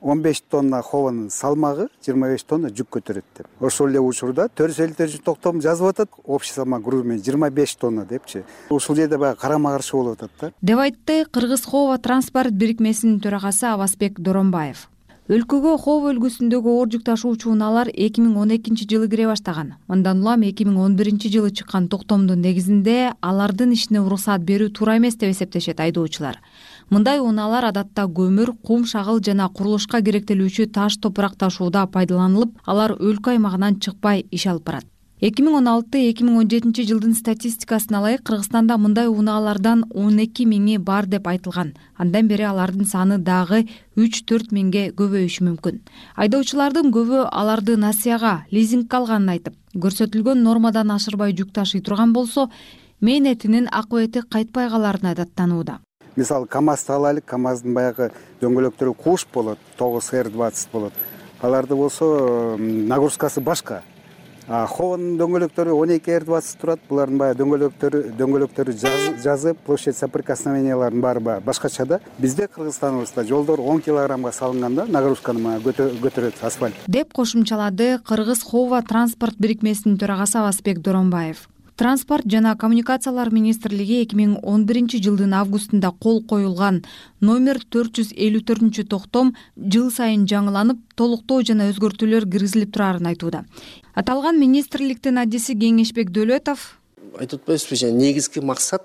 Он беш тонна хованын салмагы жыйырма беш тонна жүк көтөрөт деп. Ошол эле учурда төрт жүз элүү төртүнчү токтом жазып атат. Общий салмак грузу менен жыйырма беш тонна депчи. Ушул жерде баягы карама каршы болуп атат да. Деп айтты кыргыз хова транспорт бирикмесинин төрагасы абазбек доронбаев өлкөгө хова үлгүсүндөгү оор жүк ташуучу унаалар эки миң он экинчи жылы кире баштаган. Мындан улам эки миң он биринчи жылы чыккан токтомдун негизинде алардын ишине уруксаат берүү туура эмес деп эсептешет айдоочулар. Мындай унаалар адатта көмүр кум шагыл жана курулушка керектелүүчү таш топурак ташууда пайдаланылып алар өлкө аймагынан чыкпай иш алып барат эки миң он алты эки миң он жетинчи жылдын статистикасына ылайык кыргызстанда мындай унаалардан он эки миңи бар деп айтылган. Андан бери алардын саны дагы үч төрт миңге көбөйүшү мүмкүн. Айдоочулардын көбү аларды насыяга лизингге алганын айтып көрсөтүлгөн нормадан ашырбай жүк ташый турган болсо мээнетинин акыбети кайтпай каларына даттанууда мисалы камазды алайлык камаздын баягы дөңгөлөктөрү куш болот тогуз р двадцать болот. Аларды болсо нагрузкасы башка хованын дөңгөлөктөрү он эки р двадцать турат. Булардын баягы дөңгөлөктөрү дөңгөлөктөрү жазы площадь соприкосновенияларынын баары баягы башкача да бизде кыргызстаныбызда жолдор он килограммга салынганда нагрузканы мага көтөрөт асфальт. Деп кошумчалады кыргыз хова транспорт бирикмесинин төрагасы абазбек доронбаев транспорт жана коммуникациялар министрлиги эки миң он биринчи жылдын августунда кол коюлган. Номер төрт жүз элүү төртүнчү токтом жыл сайын жаңыланып толуктоо жана өзгөртүүлөр киргизилип турарын айтууда. Аталган министрликтин адиси кеңешбек дөөлөтов айтып атпайбызбы негизги максат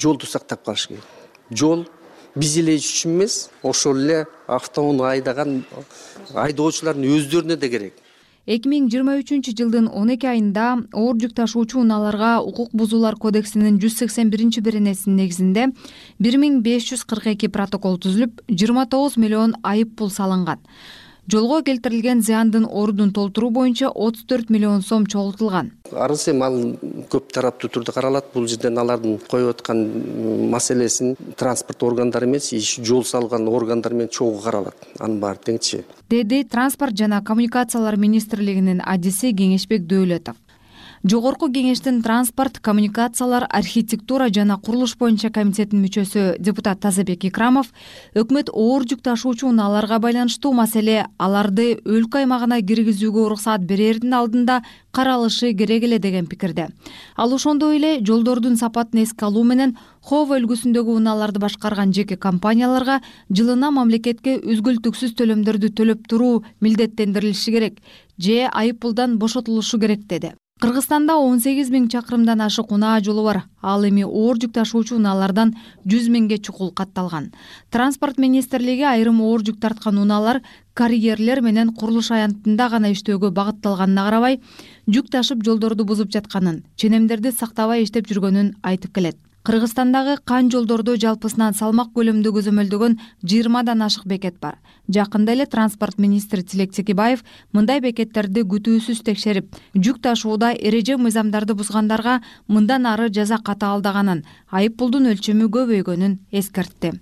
жолду сактап калыш керек. Жол биз эле үчүн эмес ошол эле автоунаа айдаган айдоочулардын өздөрүнө да керек эки миң жыйырма үчүнчү жылдын он эки айында оор жүк ташуучу унааларга укук бузуулар кодексинин жүз сексен биринчи беренесинин негизинде бир миң беш жүз кырк эки протокол түзүлүп жыйырма тогуз миллион айып пул салынган жолго келтирилген зыяндын ордун толтуруу боюнча отуз төрт миллион сом чогултулган. Арыз эми ал көп тараптуу түрдө каралат. Бул жерден алардын коюп аткан маселесин транспорт органдары эмес жол салган органдар менен чогуу каралат. Анын баары теңчи. Деди транспорт жана коммуникациялар министрлигинин адиси кеңешбек дөөлөтов жогорку кеңештин транспорт коммуникациялар архитектура жана курулуш боюнча комитетинин мүчөсү депутат тазабек икрамов өкмөт оор жүк ташуучу унааларга байланыштуу маселе аларды өлкө аймагына киргизүүгө уруксаат берердин алдында каралышы керек эле деген пикирде. Ал ошондой эле жолдордун сапатын эске алуу менен хова өлкөсүндөгү унааларды башкарган жеке компанияларга жылына мамлекетке үзгүлтүксүз төлөмдөрдү төлөп туруу милдеттендирилиши керек же айып пулдан бошотулушу керек деди кыргызстанда он сегиз миң чакырымдан ашык унаа жолу бар. Ал эми оор жүк ташуучу унаалардан жүз миңге чукул катталган. Транспорт министрлиги айрым оор жүк тарткан унаалар карьерлер менен курулуш аянтында гана иштөөгө багытталганына карабай жүк ташып жолдорду бузуп жатканын ченемдерди сактабай иштеп жүргөнүн айтып келет кыргызстандагы кан жолдордо жалпысынан салмак көлөмдү көзөмөлдөгөн жыйырмадан ашык бекет бар. Жакында эле транспорт министри тилек текебаев мындай бекеттерди күтүүсүз текшерип жүк ташууда эреже мыйзамдарды бузгандарга мындан ары жаза катаалдаганын айып пулдун өлчөмү көбөйгөнүн эскертти.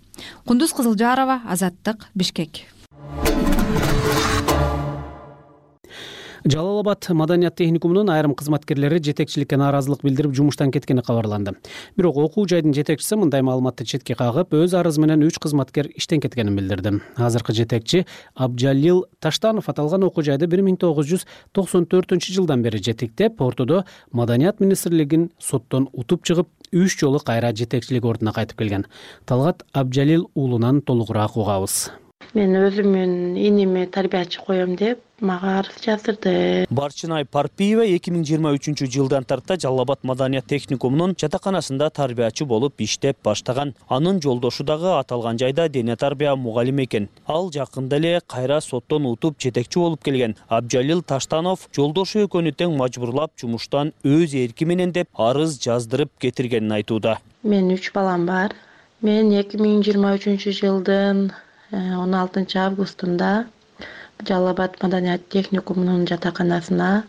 Кундуз кызылжарова азаттык бишкек жалал абад маданият техникумунун айрым кызматкерлери жетекчиликке нааразылык билдирип жумуштан кеткени кабарланды. Бирок окуу жайдын жетекчиси мындай маалыматты четке кагып өз арызы менен үч кызматкер иштен кеткенин билдирди. Азыркы жетекчи абджалил таштанов аталган окуу жайды бир миң тогуз жүз токсон төртүнчү жылдан бери жетектеп ортодо маданият министрлигин соттон утуп чыгып үч жолу кайра жетекчилик ордуна кайтып келген. Талгат абджалил уулунан толугураак угабыз мен өзүмдүн иниме тарбиячы коем деп мага арыз жаздырды. Барчынай парпиева эки миң жыйырма үчүнчү жылдан тарта жалал абад маданият техникумунун жатаканасында тарбиячы болуп иштеп баштаган. Анын жолдошу дагы аталган жайда дене тарбия мугалими экен. Ал жакында эле кайра соттон утуп жетекчи болуп келген абджалил таштанов жолдошу экөөнү тең мажбурлап жумуштан өз эрки менен деп арыз жаздырып кетиргенин айтууда. Менин үч балам бар. Мен эки миң жыйырма үчүнчү жылдын он алтынчы августунда жалал абад маданият техникумунун жатаканасына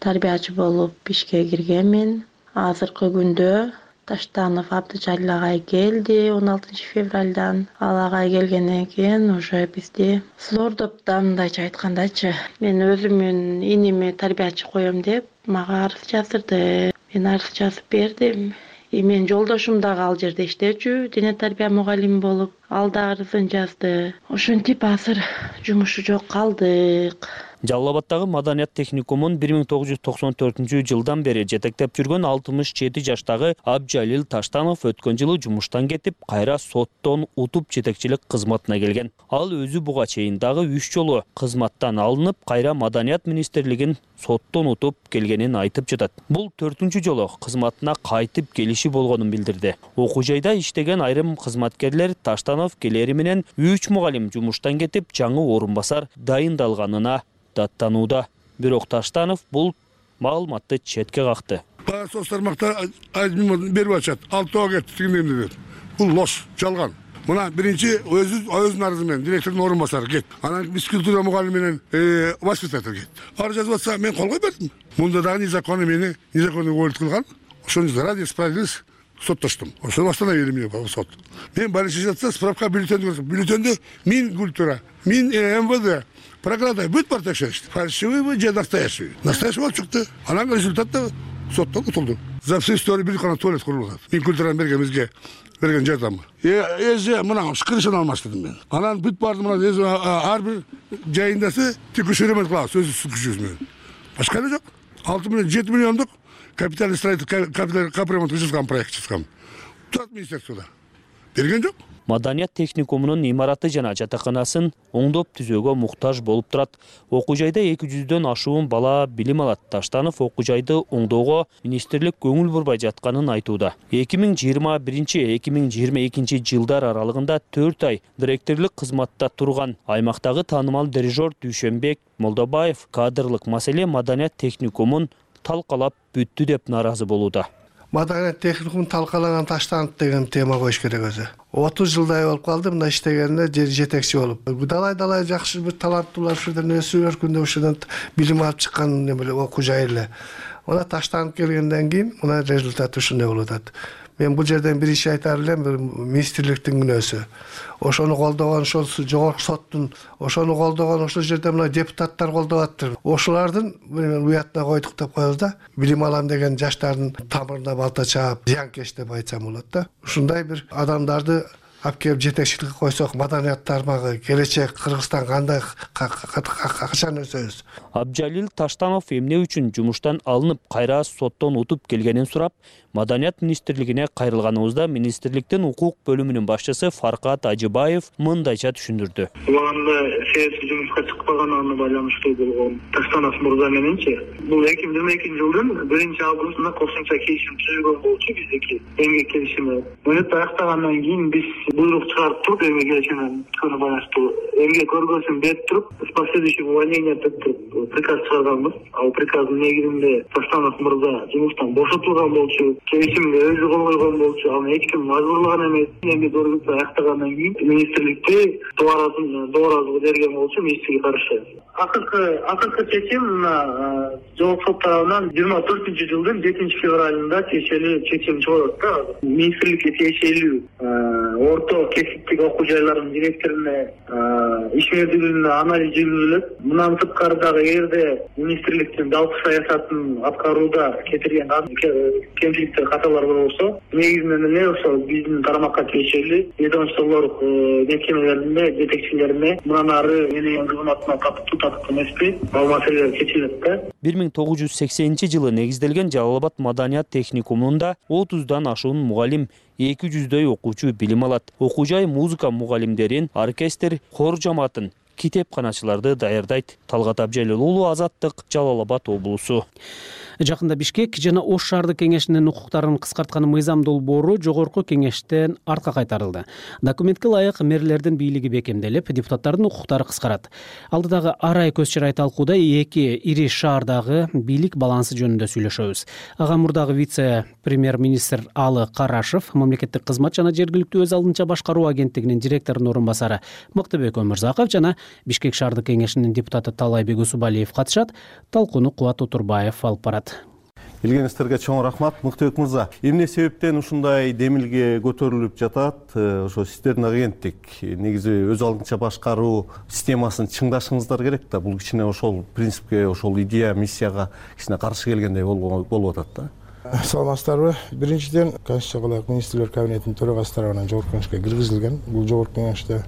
тарбиячы болуп ишке киргенмин. Азыркы күндө таштанов абдыжалил агай келди он алтынчы февралдан ал агай келгенден кийин уже бизди зордоп да мындайча айткандачы мен өзүмдүн иниме тарбиячы коем деп мага арыз жаздырды. Мен арыз жазып бердим. И менин жолдошум дагы ал жерде иштечү. Дене тарбия мугалими болуп ал да арызын жазды. Ошентип азыр жумушу жок калдык. Жалал абаддагы маданият техникумун бир миң тогуз жүз токсон төртүнчү жылдан бери жетектеп жүргөн алтымыш жети жаштагы абджалил таштанов өткөн жылы жумуштан кетип кайра соттон утуп жетекчилик кызматына келген. Ал өзү буга чейин дагы үч жолу кызматтан алынып кайра маданият министрлигин соттон утуп келгенин айтып жатат. Бул төртүнчү жолу кызматына кайтып келиши болгонун билдирди. Окуу жайда иштеген айрым кызматкерлер таштанов келери менен үч мугалим жумуштан кетип жаңы орун басар дайындалганына даттанууда. Бирок таштанов бул маалыматты четке какты баягы соц тармакта берип атышат. Алтоого кетти тигине эмне деп бул ложь жалган. Мына биринчи өзү өзүнүн арызы менен директордун орун басары кетти анан физкультура мугалими менен э, воспитатель кетти арыз жазып атса мен кол койбодум мында дагы незаконный мени незаконный уволить кылган. Ошону ради справедливости соттоштум. Ошону восстановили мне сот. Мен больничный жатса справка бюллетенди бюллетенди мин культура мин э, мвд прокуратура бүт бар текшеришти фальшивыйбы же настоящий? Настоящий болуп чыкты. Анан результаты соттон утулду. За всю историю бир гана туалет курулуп атат минкультураны берген бизге берген жардамы. Эже мына крышаны алмаш дедим мен. Анан бүт барды мына ар бир жайындасы текущий ремонт кылабыз. Өз күчүбүз менен. Башка эле жок. Алты миллион жети миллиондук капитальный строительство капремонт жаскан проект чыккан турат министерствода. Берген жок маданият техникумунун имараты жана жатаканасын оңдоп түзөөгө муктаж болуп турат. Окуу жайда эки жүздөн ашуун бала билим алат. Таштанов окуу жайды оңдоого министрлик көңүл бурбай жатканын айтууда. Эки миң жыйырма биринчи эки миң жыйырма экинчи жылдар аралыгында төрт ай директорлук кызматта турган. Аймактагы таанымал дирижер дүйшөнбек молдобаев кадрлык маселе маданият техникумун талкалап бүттү деп нааразы болууда. Маданият техникумун талкалаган таштанып деген тема коюш керек өзү. Отуз жылдай болуп калды мында иштегенине жетекчи болуп. Далай далай жакшы бир таланттуулар ушул жерден өсүп өркүндөп ушудан билим алып чыккан окуу жай эле мына таштанып келгенден кийин мына результаты ушундай болуп атат мен бул жерден биринчи айтар элем бир министрликтин күнөөсү. Ошону колдогон ошол жогорку соттун ошону колдогон ошол жерде мына депутаттар колдоп атыптыр ошолордун уятына койдук деп коебуз да билим алам деген жаштардын тамырына балта чаап зыянкеш деп айтсам болот да. Ушундай бир адамдарды алып келип жетекчиликке койсок маданият тармагы келечек кыргызстан кандай качан өсөбүз? Абджалил таштанов эмне үчүн жумуштан алынып кайра соттон утуп келгенин сурап маданият министрлигине кайрылганыбызда министрликтин укук бөлүмүнүн башчысы фаркат ажыбаев мындайча түшүндүрдү. Убагында саясий жумушка чыкпаганына байланыштуу болгон таштанов мырза мененчи. Бул эки миң жыйырма экинчи жылдын биринчи августунда кошумча келишим түзүлгөн болчу биздики эмгек келишими мөөнөтү аяктагандан кийин биз буйрук чыгарып туруп эмгек келишимине байланыштуу эмгек көргөзүн берип туруп с последующим увольнением деп туруп приказ чыгарганбыз. Ал приказдын негизинде таштанов мырза жумуштан бошотулган болчу келишимге өзү кол койгон болчу аны эч ким мажбурлаган эмес. Эмгек көргөзүп аяктагандан кийин министрликте дооразы берген болчу министрге каршы. Акыркы акыркы чечим мына жогорку сот тарабынан жыйырма төртүнчү жылдын жетинчи февралында тиешелүү чечим чыгып атат да министрликке тиешелүү орто кесиптик окуу жайлардын директоруна иш мерзимине анализ жүргүзүлөт. Мындан сырткары дагы эгерде министрликтин жалпы саясатын аткарууда кетирген кемчилик каталар болсо негизинен эле ошол биздин тармакка тиешелүү ведомстволор э, мекемелерине жетекчилерине мындан ары менин кызматыма татыктуу татыктуу эмеспи. Ал маселелер чечилет да. Бир миң тогуз жүз сексенинчи жылы негизделген жалал абад маданият техникумунда отуздан ашуун мугалим эки жүздөй окуучу билим алат. Окуу жай музыка мугалимдерин оркестр хор жамаатын китепканачыларды даярдайт. Талгат абжалил уулу азаттык жалал абад облусу. Жакында бишкек жана ош шаардык кеңешинин укуктарын кыскарткан мыйзам долбоору жогорку кеңештен артка кайтарылды. Документке ылайык мэрлердин бийлиги бекемделип депутаттардын укуктары кыскарат. Алдыдагы ар ай көз чырай талкууда эки ири шаардагы бийлик балансы жөнүндө сүйлөшөбүз. Ага мурдагы вице премьер министр алы карашев мамлекеттик кызмат жана жергиликтүү өз алдынча башкаруу агенттигинин директорунун орун басары мыктыбек өмүрзаков жана бишкек шаардык кеңешинин депутаты таалайбек усубалиев катышат. Талкууну кубат отурбаев алып барат. Келгениңиздерге чоң рахмат мыктыбек мырза эмне себептен ушундай демилге көтөрүлүп жатат? Э, ошо сиздердин агенттик негизи өз алдынча башкаруу системасын чыңдашыңыздар керек да. Бул кичине ошол принципке ошол идея миссияга кичине каршы келгендей болуп атат да. Саламатсыздарбы? Биринчиден конституцияга ылайык министрлер кабинетинин төрагасы тарабынан жогорку кеңешке киргизилген. Бул жогорку кеңеште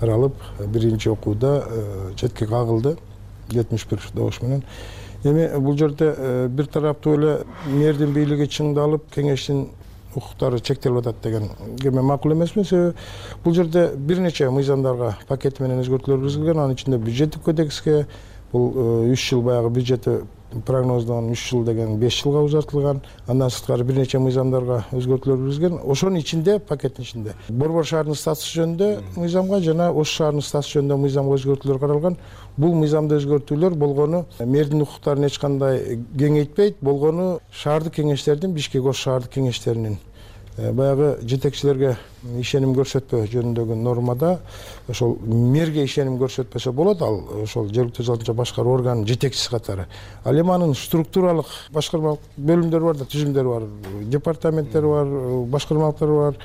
каралып биринчи окууда э, четке кагылды. Жетимиш бир добуш менен. Эми бул жерде э, бир тараптуу эле мэрдин бийлиги чыңдалып кеңештин укуктары чектелип атат деген эме макул эмесмин. Себеби бул жерде бир нече мыйзамдарга пакети менен өзгөртүүлөр киргизилген. Анын ичинде бюджеттик кодекске бул э, үч жыл баягы бюджети прогноздогон үч жыл деген беш жылга узартылган. Андан сырткары бир нече мыйзамдарга өзгөртүүлөр киргизген ошонун ичинде пакеттин ичинде. Борбор шаарынын статусу жөнүндө мыйзамга жана ош шаарынын статусу жөнүндө мыйзамга өзгөртүүлөр каралган. Бул мыйзамда өзгөртүүлөр болгону мэрдин укуктарын эч кандай кеңейтпейт. Болгону шаардык кеңештердин бишкек ош шаардык кеңештеринин баягы жетекчилерге ишеним көрсөтпөө жөнүндөгү нормада ошол мэрге ишеним көрсөтпөсө болот ал ошол жергиликтүү өз башкаруу органынын жетекчиси катары. Ал эми анын структуралык башкармалык бөлүмдөрү бар да түзүмдөрү бар департаменттери бар башкармалыктары бар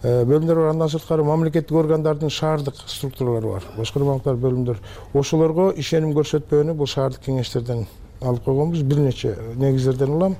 бөлүмдөр бар. Андан сырткары мамлекеттик органдардын шаардык структуралары бар башкармалыктар бөлүмдөр. Ошолорго ишеним көрсөтпөөнү бул шаардык кеңештерден алып койгонбуз. Бир нече негиздерден улам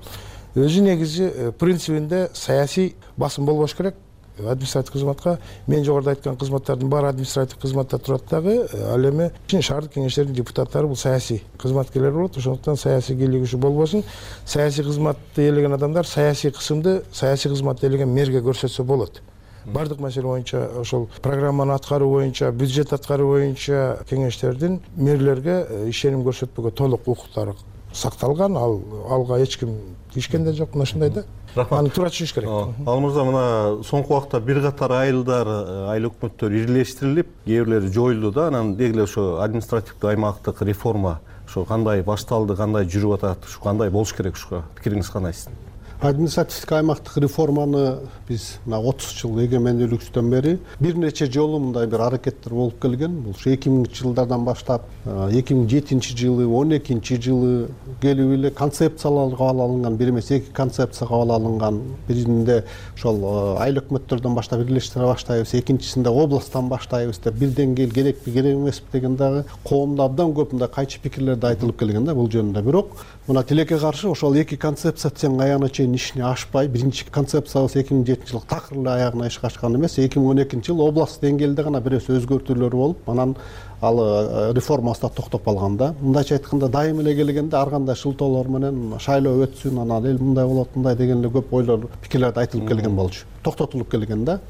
өзү негизи принцибинде саясий басым болбош керек. Административдик кызматка мен жогоруда айткан кызматтардын баары административдик кызматта турат дагы ал эми шаардык кеңештердин депутаттары бул саясий кызматкерлер болот. Ошондуктан саясий кийлигишүү болбосун. Саясий кызматты ээлеген адамдар саясий кысымды саясий кызматты ээлеген мэрге көрсөтсө болот. Баардык маселе боюнча ошол программаны аткаруу боюнча бюджет аткаруу боюнча кеңештердин мэрлерге ишеним көрсөтпөгө толук укуктары сакталган. Ал алга эч ким тийишкен да жок мына ушундай да. Рахмат. Аны туура түшүнүш керек. Ал мырза мына соңку убакта бир катар айылдар айыл өкмөттөр ирилештирилип кээ бирлери жоюлду да. Анан деги эле ошо административдик аймактык реформа ошо кандай башталды кандай жүрүп атат ушу кандай болуш керек ушуга пикириңиз кандай сиздин административдик аймактык реформаны биз мына отуз жыл эгемендүүлүгүбүздөн бери бир нече жолу мындай бир аракеттер болуп келген. Бул ушу эки миңинчи жылдардан баштап эки миң жетинчи жылы он экинчи жылы келип эле концепциялар кабыл алынган бир эмес эки концепция кабыл алынган биринде ошол айыл өкмөттөрдөн баштап бирлештире баштайбыз экинчисинде областтан баштайбыз деп бир деңгээл керекпи керек эмеспи деген дагы коомдо абдан көп мындай кайчы пикирлер да айтылып келген да бул жөнүндө. Бирок мына тилекке каршы ошол эки концепция тең аягына чейин ишине ашпай биринчи концепциябыз эки миң жетинчи жылы такыр эле аягына ишке ашкан эмес. эки миң он экинчи жылы областтык деңгээлде гана бир нерсе өзгөртүүлөр болуп анан ал реформасы да токтоп калган да. Мындайча айтканда дайыма эле келгенде ар кандай шылтоолор менен шайлоо өтсүн анан эл мындай болот мындай деген эле көп ойлор пикирлер айтылып келген болчу. Токтотулуп келген да.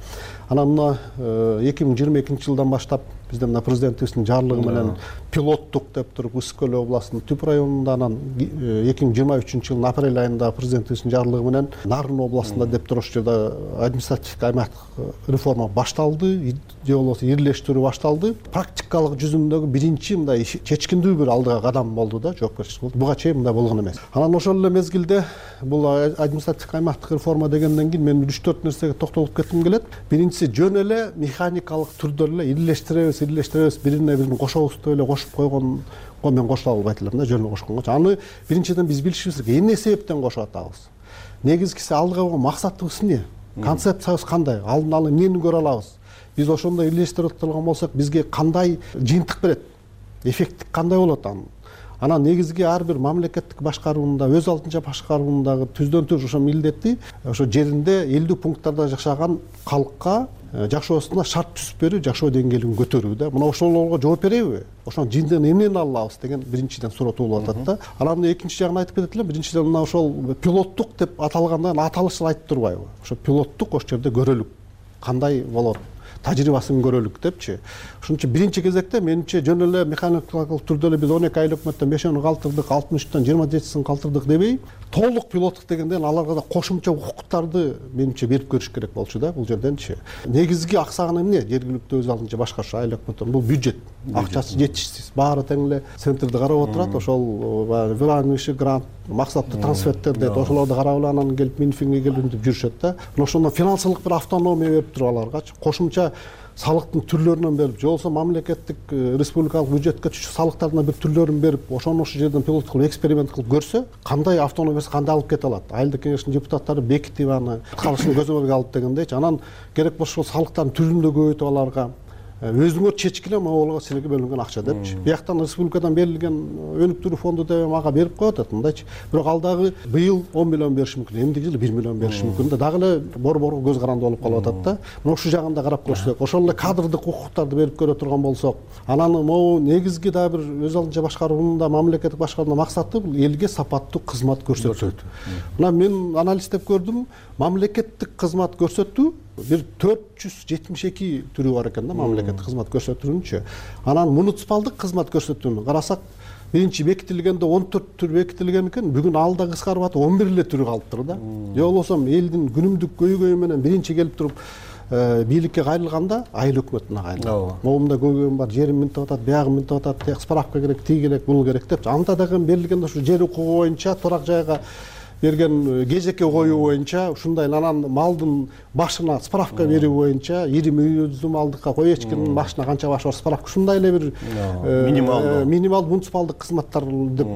Анан мына эки миң жыйырма экинчи жылдан баштап бизде мына президентибиздин жарлыгы менен пилоттук деп туруп ысык көл областынын түп районунда анан эки миң жыйырма үчүнчү жылдын апрель айында президентибиздин жарлыгы менен нарын областында деп туруп ошол жерде административдик аймактык реформа башталды же болбосо ирилештирүү башталды. Практикалык жүзүндөгү биринчи мындай чечкиндүү бир алдыга кадам болду да жоопкерчилик болду буга чейин мындай болгон эмес. Анан ошол эле мезгилде бул административдик аймактык реформа дегенден кийин мен үч төрт нерсеге токтолуп кетким келет. Биринчиси жөн эле механикалык түрдө эле ирилештиребиз ирилештиребиз бирине бирин кошобуз деп эле кошуп койгонго мен кошула албайт элем да жөн эле кошконгочу аны биринчиден биз билишибиз керек эмне себептен кошуп атабыз? Негизгиси алдыга койгон максатыбыз эмне? Концепциябыз кандай? Алдын ала эмнени көрө алабыз? Биз ошондой турган болсок бизге кандай жыйынтык берет? Эффекти кандай болот анын? Анан негизги ар бир мамлекеттик башкаруунун өз алдынча башкаруунун дагы түздөн түз ошо милдети ошо жеринде элдүү пункттарда жашаган калкка жашоосуна шарт түзүп берүү жашоо деңгээлин көтөрүү да. Мына ошолорго жооп береби ошонун жыйынтыгын эмнени ала алабыз деген биринчиден суроо туулуп атат да. Анан экинчи жагын айтып кетет элем биринчиден мына ошол пилоттук деп аталганда аталышы айтып турбайбы? Ошо пилоттук ошол жерде көрөлүк кандай болот тажрыйбасын көрөлүк депчи. Ошон үчүн биринчи кезекте менимче жөн эле механикалык түрдө эле биз он эки айыл өкмөттөн бешөөнү калтырдык алтымыш үчтөн жыйырма жетисин калтырдык дебей толук пилоттук дегенден аларга да кошумча укуктарды менимче берип көрүш керек болчу да бул жерденчи. Негизги аксаганы эмне? Жергиликтүү өз алдынча башкаруу айыл өкмөттөрүн бул бюджет. Акчасы жетишсиз. Баары тең эле центрди карап отурат ошол баягы выравнивающий грант максаттуу трансферттер дейт ошолорду карап эле анан келип минфинге келип мынтип жүрүшөт да. Мына ошондон финансылык бир автономия берип туруп аларгачы кошумча салыктын түрлөрүнөн берип же болбосо мамлекеттик э, республикалык бюджетке түшчү салыктардын бир түрлөрүн берип ошону ошол жерден пилот кылып эксперимент кылып көрсө кандай автономиясы кандай алып кете алат? Айылдык кеңештин депутаттары бекитип аны аткарышын көзөмөлгө алып дегендейчи анан керек болсо ошол салыктардын түрүн да көбөйтүп аларга өзүңөр чечкиле могула силерге бөлүнгөн акча депчи. Бияктан республикадан берилген өнүктүрүү фонду деп мага берип коет атат мындайчы. Бирок ал дагы быйыл он миллион бериши мүмкүн эмдиги жылы бир миллион бериши мүмкүн да. Дагы эле борборго көз каранды болуп калып атат да. Мына ушул жагын да карап көрсөк ошол эле кадрдык укуктарды берип көрө турган болсок анан могу негизги дагы бир өз алдынча башкаруунун да мамлекеттик башкаруунун максаты бул элге сапаттуу кызмат көрсөтүү. Мына мен анализдеп көрдүм мамлекеттик кызмат көрсөтүү бир төрт жүз жетимиш эки түрү бар экен да мамлекеттик кызмат көрсөтүүнүнчү анан муниципалдык кызмат көрсөтүүнү карасак биринчи бекитилгенде он төрт түр бекитилген экен. Бүгүн ал да кыскарып атып он бир эле түрү калыптыр да. Же болбосо элдин күнүмдүк көйгөйү менен биринчи келип туруп э, бийликке кайрылганда айыл өкмөтүнө кайрылат. Ооба. Могумда көйгөйүм бар жерим минтип атат биягы минтип атат справка керек тиги керек бул керек депчи анда дагы берилгенде ушу жер укугу боюнча турак жайга берген кезекке коюу боюнча ушундай анан малдын башына справка берүү боюнча ири малдыкка кой эчкинин башына канча баш бар справка. Ушундай эле бир минималдуу минималдуу муниципалдык кызматтар деп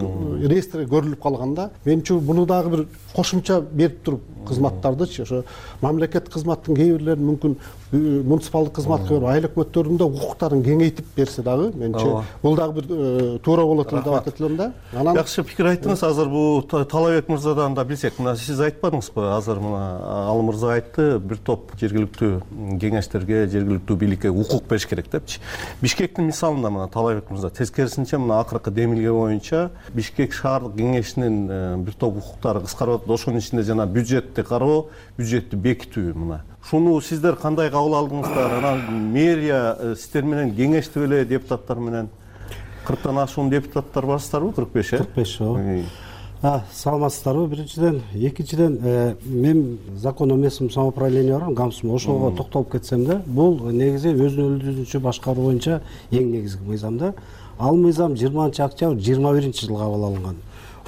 реестрге көрүлүп калган да менимче буну дагы бир кошумча берип туруп кызматтардычы ошо мамлекеттик кызматтын кээ бирлерин мүмкүн муниципалдык кызматка берип айыл өкмөттөрдүн да укуктарын кеңейтип берсе дагы менимче бул дагы бир туура болот эле деп атат элем да. Анан жакшы пикир айттыңыз. Азыр бул талабек мырзадан да билсек мына сиз айтпадыңызбы азыр мына ал мырза айтты бир топ жергиликтүү кеңештерге жергиликтүү бийликке укук бериш керек депчи. Бишкектин мисалында мына талабек мырза тескерисинче мына акыркы демилге боюнча бишкек шаардык кеңешинин бир топ укуктары кыскарып атат ошонун ичинде жана бюджетти кароо бюджетти бекитүү мына ушуну сиздер кандай кабыл алдыңыздар анан мэрия сиздер менен кеңештип эле депутаттар менен. Кырктан ашуун депутаттар барсыздарбы кырк беш э? Кырк беш ооба. Саламатсыздарбы? Биринчиден экинчиден мен законный местном самоуправление бар гамсм ошого токтолуп кетсем да бул негизи өзүн өзүнчө башкаруу боюнча эң негизги мыйзам да. Ал мыйзам жыйырманчы октябрь жыйырма биринчи жылы кабыл алынган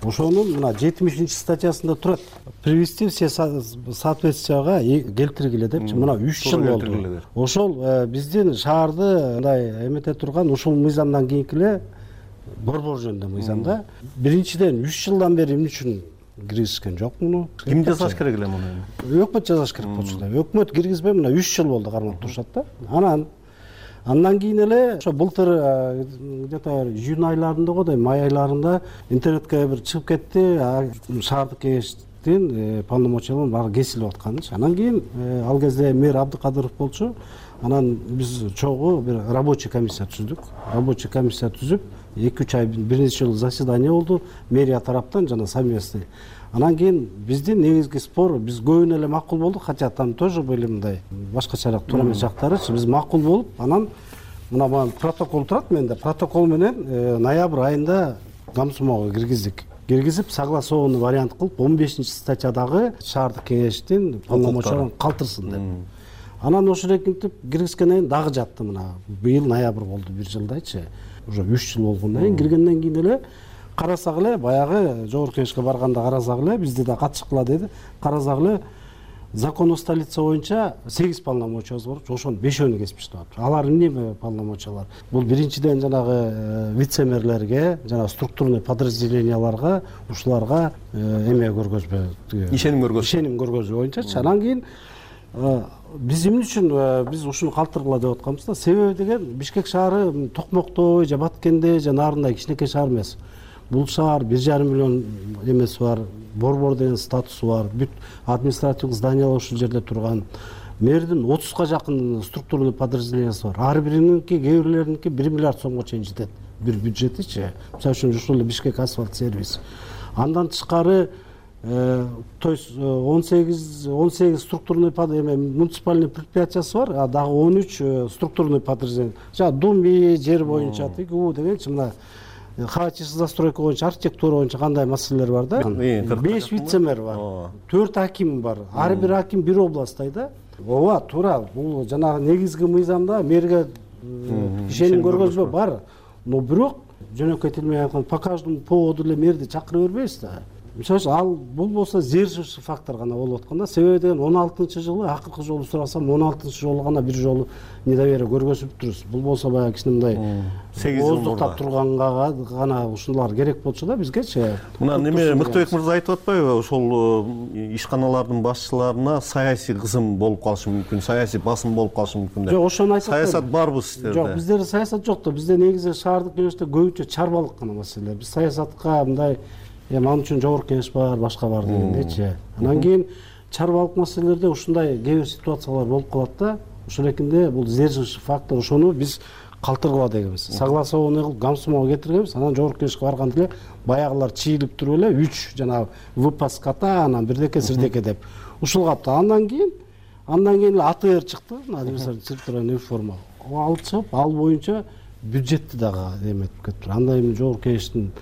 ошонун мына жетимишинчи статьясында турат. Привести все соответствияга келтиргиле депчи. Мына үч жыл болду. ошол э, биздин шаарды мындай эмете турган ушул мыйзамдан кийинки эле борбор жөнүндө мыйзам да биринчиден үч жылдан бери эмне үчүн киргизишкен жок муну ким жасаш керек эле муну? Өкмөт жасаш керек болчу да. Өкмөт киргизбей мына үч жыл болду кармап турушат да. Анан андан кийин эле ошо былтыр где то июнь айларында го дейм май айларында интернетке бир чыгып кетти. Шаардык кеңештин э, полномочияларын баары кесилип атканычы анан кийин э, ал кезде мэр абдыкадыров болчу. Анан биз чогуу бир рабочий комиссия түздүк. Рабочий комиссия түзүп эки үч ай бир нече жолу заседание болду. Мэрия тараптан жана совместный анан кийин биздин негизги спор биз көбүнө эле макул болдук хотя там тоже были мындай башкачараак туура эмес жактарычы биз макул болуп анан мына мына протокол турат менде протокол менен э, ноябрь айында гамсумого киргиздик. Киргизип согласованный вариант кылып он бешинчи статьядагы шаардык кеңештин полномочияларын калтырсын деп. Анан ошол ошентип киргизгенден кийин дагы жатты мына быйыл ноябрь болду бир жылдайчы уже үч жыл болгондон кийин киргенден кийин эле карасак эле баягы жогорку кеңешке барганда карасак эле бизди да катышкыла деди. Карасак эле закон о столице боюнча сегиз полномочиябыз бар. Ошонун бешөөнү кесип таштап атыптыр алар эмне полномочиялар? Бул биринчиден жанагы э, вице мэрлерге жана структурный подразделенияларга ушуларга э, эме көргөзбө? Ишеним көргөзүү ишеним көргөзүү боюнчачы. Анан кийин э, биз эмне үчүн биз ушуну калтыргыла деп атканбыз да? Себеби деген бишкек шаары токмоктой же баткенде же нарындай кичинекей шаар эмес бул шаар бир жарым миллион эмеси бар борбор деген статусу бар бүт административдик зданиялар ушул жерде турган. Мэрдин отузга жакын структурный подразделениясы бар. Ар бириники кээ бирлериники бир миллиард сомго чейин жетет. Бир бюджетичи мисалы үчүн ушул эле бишкек асфальт сервис. Андан тышкары э, то есть э, он сегиз он сегиз структурный эме муниципальный предприятиясы бар дагы он үч э, структурный подразделение. Жанагы думи жер боюнча тигүү дегенчи мына хаотичный застройка боюнча архитектура боюнча кандай маселелер бар да? Беш вице мэр бар төрт аким бар ар бир аким бир областтай да? Ооба туура бул жанагы негизги мыйзамда мэрге ишеним көргөзбө бар. Но бирок жөнөкөй тил менен айтканда по каждому поводу эле мэрди чакыра бербейбиз да мисалы үчүн ал бул болсо сдерживающий фактор гана болуп аткан да. Себеби деген он алтынчы жылы акыркы жолу сурасам он алтынчы жолу гана бир жолу недоверие көргөзүптүрбүз бул болсо баягы кичине мындай сегиз жыл ооздуктап турганга гана ушулар керек болчу да бизгечи мына неме мыктыбек мырза айтып атпайбы ошол э, ишканалардын башчыларына саясий кызым болуп калышы мүмкүн саясий басым болуп калышы мүмкүн деп жок ошону айтып саясат барбы сиздерде жок биздерде саясат жок да бизде негизи шаардык кеңеште көбүнчө чарбалык гана маселелер биз саясатка мындай эми ал үчүн жогорку кеңеш бар башка бар дегендейчи анан кийин чарбалык маселелерде ушундай кээ бир ситуациялар болуп калат да ошол экинде бул сдерживающий фактор ошону биз калтыргыла дегенбиз. Согласованный кылып гамсумого кетиргенбиз. Анан жогорку кеңешке барганда эле баягылар чийилип туруп эле үч жанагы выпас кота анан бирдеке сирдеке деп ушул андан кийин андан кийин эле атр чыкты. Административный реформа алып чыгып ал боюнча бюджетти дагы эметип кетиптир анда эми жогорку кеңештин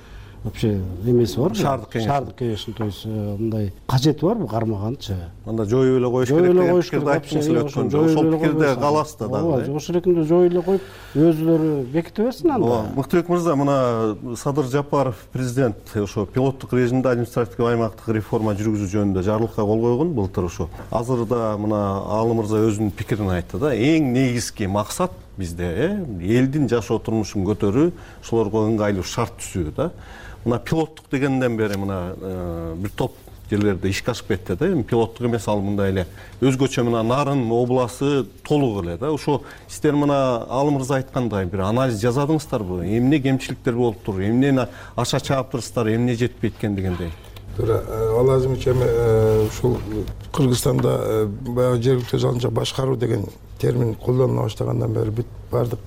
вообще эмеси барбы шаардык кеңеш шаардык кеңештин то есть мындай кажети барбы кармаганчы анда жоюп эле коюш керек деген пикирди керек айттыңыз эле өткөндө ошол пикирде каласыз да дагы ооба ошол эркинде жоюп эле коюп өзүлөрү беките берсин анда. Ооба мыктыбек мырза мына садыр жапаров президент ошо пилоттук режимде административдик аймактык реформа жүргүзүү жөнүндө жарлыкка кол койгон былтыр ошо. Азыр да мына аалы мырза өзүнүн пикирин айтты да эң негизги максат бизде э элдин жашоо турмушун көтөрүү ошолорго ыңгайлуу шарт түзүү да мына пилоттук дегенден бери мына э, бир топ жерлерде ишке ашып кетти да. Эми пилоттук эмес ал мындай эле өзгөчө мына нарын обласы толук эле да. Ошо сиздер мына аалы мырза айткандай бир анализ жасадыңыздарбы эмне кемчиликтер болуптур эмнени аша чааптырсыздар эмне жетпейт экен дегендей. Туура алазимович эми э, ушул кыргызстанда э, баягы жергиликтүү өз алдынча башкаруу деген термин колдонула баштагандан бери бүт баардык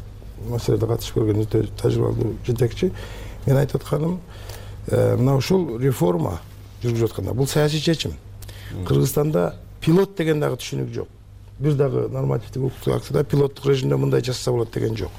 маселеде катышып көргөн өтө тажрыйбалуу жетекчи. Менин айтып атканым э, мына ушул реформа жүргүзүп атканда бул саясий чечим. Кыргызстанда пилот деген дагы түшүнүк жок. Бир дагы нормативдик укуктук актыда пилоттук режимде мындай жасаса болот деген жок.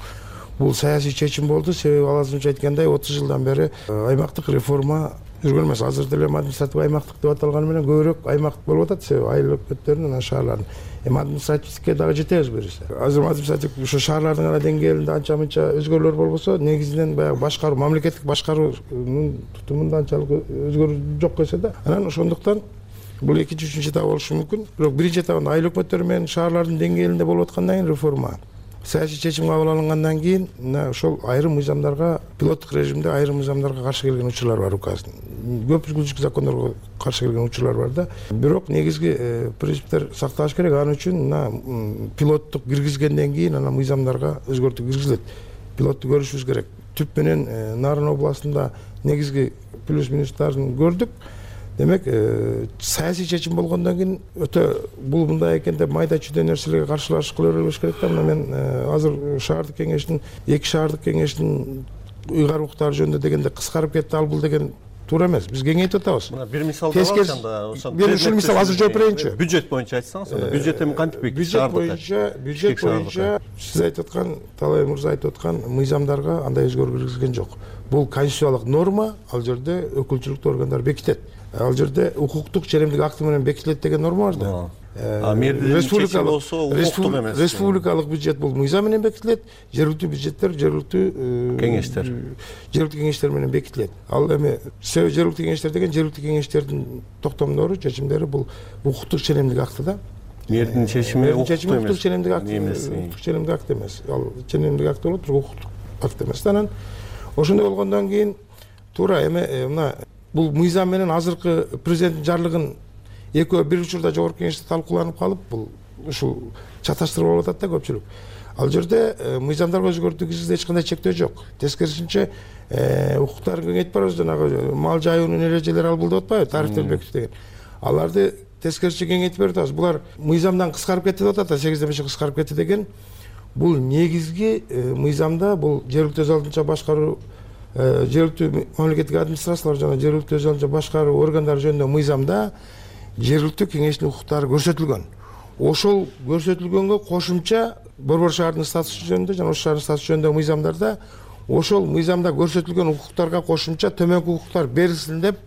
Бул саясий чечим болду. Себеби алазымович айткандай отуз жылдан бери аймактык реформа жүргөн эмес азыр деле эми административдик аймактык деп аталганы менен көбүрөөк аймак болуп атат себеби айыл өкмөттөрүн анан шаарлардын эми административдикке дагы жетебиз буюрса азыр административдик ошо шаарлардын гана деңгээлинде анча мынча өзгөрүүлөр болбосо негизинен баягы башкаруу мамлекеттик башкаруунун тутумунда анчалык өзгөрүү жок десе да анан ошондуктан бул экинчи үчүнчү этабы болушу мүмкүн. Бирок биринчи этабында айыл өкмөттөрү менен шаарлардын деңгээлинде болуп аткандан кийин реформа саясий чечим кабыл алынгандан кийин мына ошол айрым мыйзамдарга пилоттук режимде айрым мыйзамдарга каршы келген учурлар бар указдын көп закондорго каршы келген учурлар бар да. Бирок негизги э, принциптер сакталыш керек. Ал үчүн мына пилоттук киргизгенден кийин анан мыйзамдарга өзгөртүү киргизилет. Пилотту көрүшүбүз керек. Түп менен э, нарын областында негизги плюс минустарын көрдүк демек э, саясий чечим болгондон кийин өтө бул мындай экен деп майда чүйдө нерселерге каршылашып кыла бербеш керек да. Мына мен э, азыр шаардык кеңештин эки шаардык кеңештин уйгаруу укуктары жөнүндө дегенде кыскарып кетти ал бул деген туура эмес. Биз кеңейтип атабыз. Мына бир мисал алалы анда мен ушул мисал азыр жооп берейинчи бюджет боюнча айтсаңыз анда бюджет эми кантип бекитиш? бюджет боюнча бюджет боюнча сиз айтып аткан талай мырза айтып аткан мыйзамдарга андай өзгөрүү киргизген жок. Бул конституциялык норма ал жерде өкүлчүлүктүү органдар бекитет ал жерде укуктук ченемдик акты менен бекитилет деген норма бар да а мэрдин чечими болсо укуктук эмес республикалык бюджет бул мыйзам менен бекитилет жергиликтүү бюджеттер жергиликтүү кеңештер. жергиликтүү кеңештер менен бекитилет. Ал эми себеби жергиликтүү кеңештер деген жергиликтүү кеңештердин токтомдору чечимдери бул укуктук ченемдик акты да. Мэрдин чечими чечими укуктук ченемдик акт эмес укуктук ченемдик акт эмес. Ал ченемдик акт болот бирок укуктук акт эмес да анан. Ошондой болгондон кийин туура эми мына бул мыйзам менен азыркы президенттин жарлыгын экөө бир учурда жогорку кеңеште талкууланып калып бул ушул чаташтырып алып атат да көпчүлүк. Ал жерде мыйзамдарга өзгөртүү киргизгенде эч кандай чектөө жок. Тескерисинче укуктарын кеңейтип барабыз жанагы мал жайуунун эрежелери ал бул деп атпайбы деген. Аларды тескерисинче кеңейтип берип атабыз. Булар мыйзамдан кыскарып кетти деп атат да сегизден бешке кыскарып кетти деген. Бул негизги мыйзамда бул жергиликтүү өз алдынча башкаруу жергиликтүү мамлекеттик администрациялар жана жергиликтүү өз алдынча башкаруу органдары жөнүндө мыйзамда жергиликтүү кеңештин укуктары көрсөтүлгөн. Ошол көрсөтүлгөнгө кошумча борбор шаардын статусу жөнүндө жана ош шаарынын статусу жөнүндөгү мыйзамдарда ошол мыйзамда көрсөтүлгөн укуктарга кошумча төмөнкү укуктар берилсин деп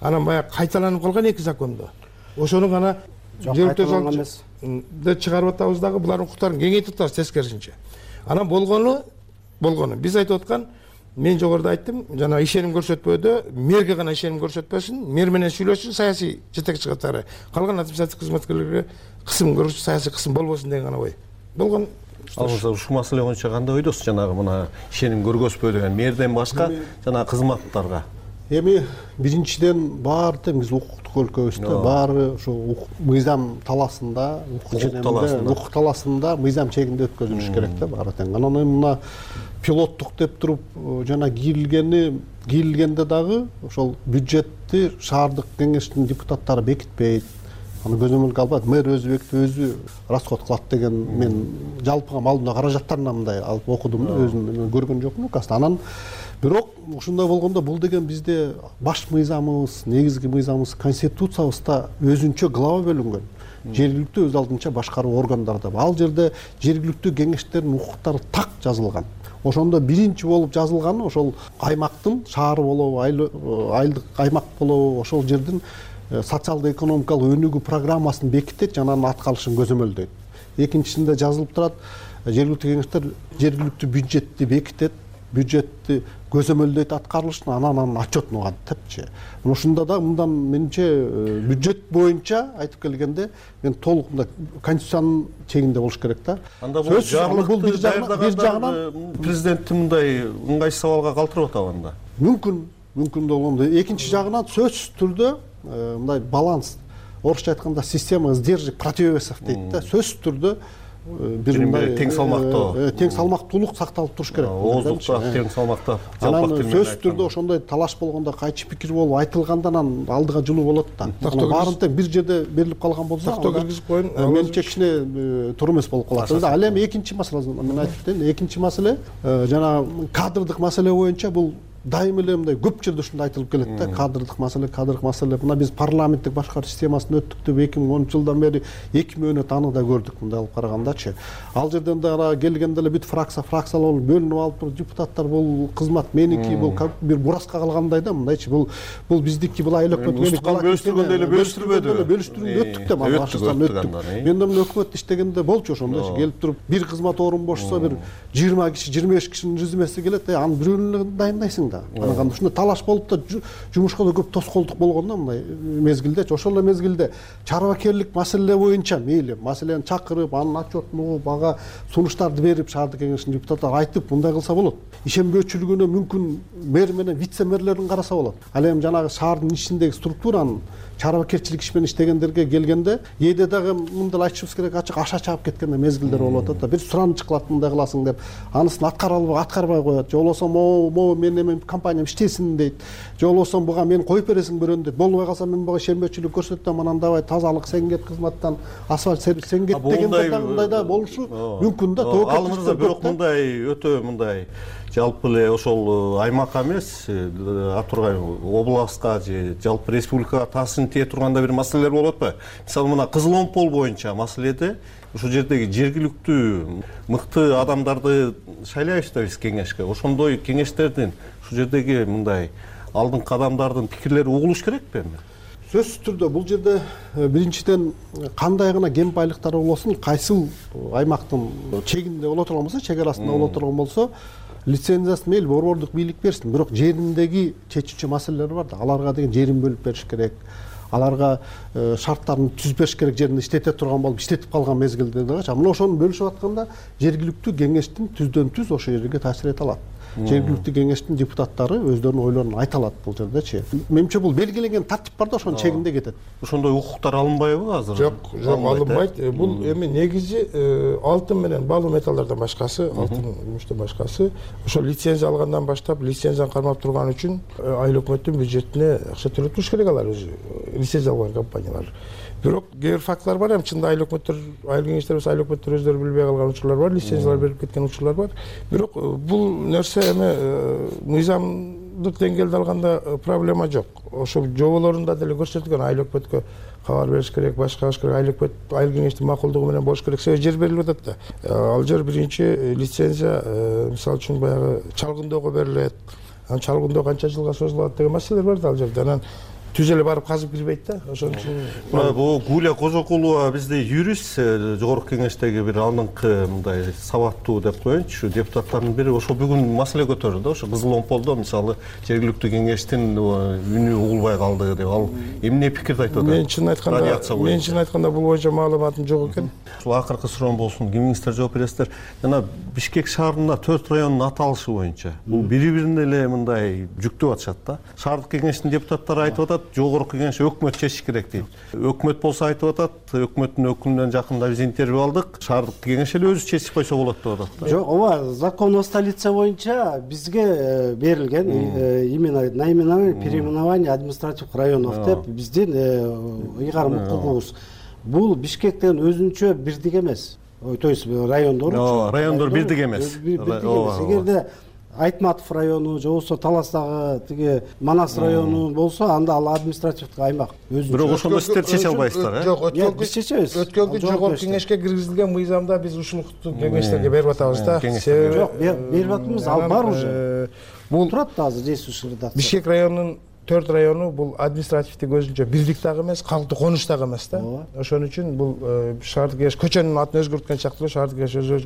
анан баягы кайталанып калган эки закондо ошону гана кайталанган эмес. чыгарып атабыз дагы булардын укуктарын кеңейтип атабыз тескерисинче. Анан болгону болгону. Биз айтып аткан мен жогоруда айттым жанагы ишеним көрсөтпөөдө мэрге гана ишеним көрсөтпөсүн мэр менен сүйлөшсүн саясий жетекчи катары калган административдик кызматкерлерге кысым көрсөтүн саясий кысым болбосун деген гана ой. Болгон ушул маселе боюнча кандай ойдосуз? Жанагы мына ишеним көргөзбөө деген мэрден башка жанагы кызматтарга эми биринчиден баары тең биз укуктук өлкөбүз да баары ушу мыйзам талаасында укук талаасында мыйзам чегинде өткөзүлүш керек да баары тең. Анан эми мына пилоттук деп туруп жана кийилгени кийилгенде дагы ошол бюджетти шаардык кеңештин депутаттары бекитпейт. Аны көзөмөлгө албайт. Мэр өзү бекитип өзү расход кылат деген мен жалпыга малымдоо каражаттарына мындай алып окудум да. Өзүм көргөн жокмун указды анан бирок ушундай болгондо бул деген бизде баш мыйзамыбыз негизги мыйзамыбыз конституциябызда өзүнчө глава бөлүнгөн. Жергиликтүү өз алдынча башкаруу органдары бар. Ал жерде жергиликтүү кеңештердин укуктары так жазылган. Ошондо биринчи болуп жазылганы ошол аймактын шаар болобу айылдык аймак болобу ошол жердин э, социалдык экономикалык өнүгүү программасын бекитет жана анын аткарылышын көзөмөлдөйт. Экинчисинде жазылып турат жергиликтүү кеңештер жергиликтүү бюджетти бекитет бюджетти көзөмөлдөйт аткарылышын анан анын отчетун угат депчи ушунда да мындан менимче э, бюджет боюнча айтып келгенде мен толук мындай конституциянын чегинде болуш керек да. Анда бул бул бир жагынан э, президентти мындай ыңгайсыз абалга калтырып атабы анда? Мүмкүн мүмкүн болгондо экинчи жагынан сөзсүз түрдө э, мындай баланс. Орусча айтканда система сдержек противовесов дейт да. Сөзсүз түрдө бир мындай тең салмактоо э, э, тең салмактуулук сакталып туруш керек. Ооздукту тең салмактап анан сөзсүз түрдө ошондой талаш болгондо кайчы пикир болуп айтылганда анан алдыга жылуу болот да. Баарын тең бир жерде берилип калган болсо тактоо киргизип коеюн э, менимче кичине туура эмес болуп калат. Ал эми экинчи маселе мен айтып кетейин экинчи маселе жанагы кадрдык маселе боюнча бул дайыма эле мындай көп жерде ушундай айтылып келет да. Кадрдык маселе кадрдык маселе. Мына биз парламенттик башкаруу системасына өттүк деп эки миң онунчу жылдан бери эки мөөнөт аны да көрдүк мындай алып карагандачы ал жерден дагы келгенде эле бүт фракция фракциялар бөлүнүп алып туруп депутаттар бул кызмат меники бул бир бураска калгандай да мындайчы бул бул биздики бул айыл өкмөт бөлүштүргөндөй эле бөлүштүрбөдүбү бөлүштүрүп өттүк да башкысынан өттүк мен да мына өкмөттө иштегенде болчу ошондойчу келип туруп бир кызмат орун бошсо бир жыйырма киши жыйырма беш кишинин резюмеси келет анын бирөөнү эле дайындайсың да анан кандай ушундай талаш болуп да жумушка да көп тоскоолдук болгон да мындай мезгилдечи ошол эле мезгилде чарбакерлик маселе боюнча мейли маселени чакырып анын отчетун угуп ага сунуштарды берип шаардык кеңештин депутаттары айтып мындай кылса болот. Ишенбөөчүлүгүнө мүмкүн мэр менен вице мэрлерин караса болот. Ал эми жанагы шаардын ичиндеги структуранын чарбакерчилик иш менен иштегендерге келгенде кээде дагы мындай айтышыбыз керек ачык аша чаап кеткен мезгилдер болуп атат да бир сураныч кылат мындай кыласың деп анысын аткара албай аткарбай коет. Же болбосо могу могу менин эме компаниям иштесин дейт. Же болбосо буга мени коюп бересиң бирөөнү дейт болбой калса мен буга ишенбөөчүлүк көрсөтөм анан давай тазалык сен кет кызматтан асфальт сервис сен кет дегенде дагы мындай да болушу мүмкүн да ал мырза бирок мындай өтө мындай жалпы эле ошол аймакка эмес атургай областка же жалпы республикага таасирин тие турган да бир маселелер болуп атпайбы. Мисалы мына кызыл омпол боюнча маселеде ушул жердеги жергиликтүү мыкты адамдарды шайлайбыз да биз кеңешке. Ошондой кеңештердин ушул жердеги мындай алдыңкы адамдардын пикирлери угулуш керекпи эми? Сөзсүз түрдө бул жерде биринчиден кандай гана кен байлыктары болбосун кайсыл аймактын чегинде боло турган болсо чек арасында боло турган болсо лицензиясын мейли борбордук бийлик берсин. Бирок жериндеги чечүүчү маселелер бар да. Аларга деген жерин бөлүп бериш керек. Аларга э, шарттарын түзүп бериш керек жеринде иштете турган болуп иштетип калган мезгилде дагычы мына ошону бөлүшүп атканда жергиликтүү кеңештин түздөн түз ошол жерге таасир эте алат жергиликтүү кеңештин депутаттары өздөрүнүн ойлорун айта алат бул жердечи менимче бул белгиленген тартип бар да ошонун чегинде кетет. Ошондой укуктар алынбайбы азыр? Жок жок алынбайт э? бул эми негизи э, алтын менен баалуу металлдардан башкасы алтын күмүштөн башкасы. Ошол лицензия алгандан баштап лицензияны кармап турган үчүн э, айыл өкмөттүн бюджетине акча төлөп туруш керек алар өзү лицензия алган компаниялар бирок кээ бир фактылар бар эми чынында айыл өкмөттөр айыл кеңештер болсо айыл өкмөттөр өздөрү билбей калган учурлар бар лицензиялар берип кеткен учурлар бар. Бирок э, бул нерсе эми э, мыйзамдык деңгээлде алганда э, проблема жок. Ошол жоболорунда деле көрсөтүлгөн айыл өкмөткө кабар бериш керек башка кылыш керек айыл өкмөт айыл кеңештин макулдугу менен болуш керек себеби жер берилип атат да. Ал жер биринчи лицензия мисалы үчүн баягы чалгындоого берилет. Анан чалгындоо канча жылга созулат деген маселелер бар да ал жерде. Анан түз эле барып казып кирбейт да ошон үчүн. Бул гуля кожокулова бизде юрист э, жогорку кеңештеги бир алдыңкы мындай сабаттуу деп коеюнчу депутаттардын бири ошол бүгүн маселе көтөрдү да ошо кызыл омполдо мисалы жергиликтүү кеңештин үнү угулбай калды деп. Ал эмне пикирди айтып атат? Мен чынын айтканда мен чынын айтканда бул боюнча маалыматым жок экен. Ушул акыркы суроом болсун кимиңиздер жооп бересиздер. Жана бишкек шаарында төрт райондун аталышы боюнча бул бири бирине эле мындай жүктөп атышат да. Шаардык кеңештин депутаттары айтып атат жогорку кеңеш өкмөт чечиш керек дейт. Өкмөт болсо айтып атат өкмөттүн өкүлүнөн жакында биз интервью алдык. Шаардык кеңеш эле өзү чечип койсо болот деп атат да. Жок ооба закон о столице боюнча бизге э, берилген э, именно наименование переименование административных районов деп биздин э, ыйгарым укугубуз бул бишкек деген өзүнчө бирдик эмес. То есть райондор ооба райондор бирдик эмес. Бирдик эмес. Эгерде айтматов району же болбосо таластагы тиги манас району болсо анда ал административдик аймак. Өзүнчө. Бирок ошондо сиздер чече албайсыздар э? жок өткөнкү биз чечебиз. өткөнкү жогорку кеңешке киргизилген мыйзамда биз ушулукту кеңештерге берип атабыз да. Себеби жок берип атпайбыз ал бар уже. Бул турат да азыр действующий редакция. Бишкек районунун төрт району бул административдик өзүнчө бирдик дагы эмес калктуу конуш дагы эмес да. Ошон үчүн бул шаардык кеңеш көчөнүн атын өзгөрткөн сыяктуу эле шаардык кеңеш өзү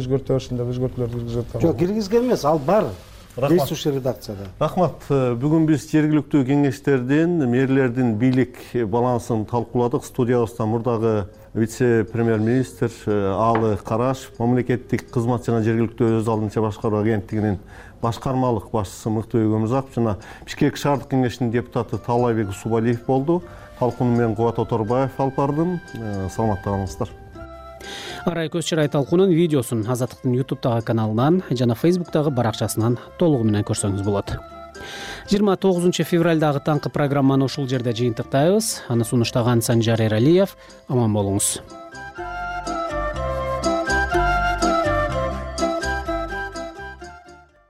өзгөртө берсин деп өзгөртүүлөрдү киргизип атабыз жок киргизген эмес ал бар. Действующий редакцияда. Рахмат. Бүгүн биз жергиликтүү кеңештердин мэрлердин бийлик балансын талкууладык. Студиябызда мурдагы вице премьер министр аалы карашев мамлекеттик кызмат жана жергиликтүү өз алдынча башкаруу агенттигинин башкармалык башчысы мыктыбек өмүрзаков жана бишкек шаардык кеңешинин депутаты таалайбек усубалиев болду. Талкууну мен кубат оторбаев алып бардым. Э, саламатта калыңыздар арай көз чырай талкуунун видеосун азаттыктын ютубтагы каналынан жана фейсбуктагы баракчасынан толугу менен көрсөңүз болот. Жыйырма тогузунчу февралдагы таңкы программаны ушул жерде жыйынтыктайбыз. Аны сунуштаган санжар эралиев аман болуңуз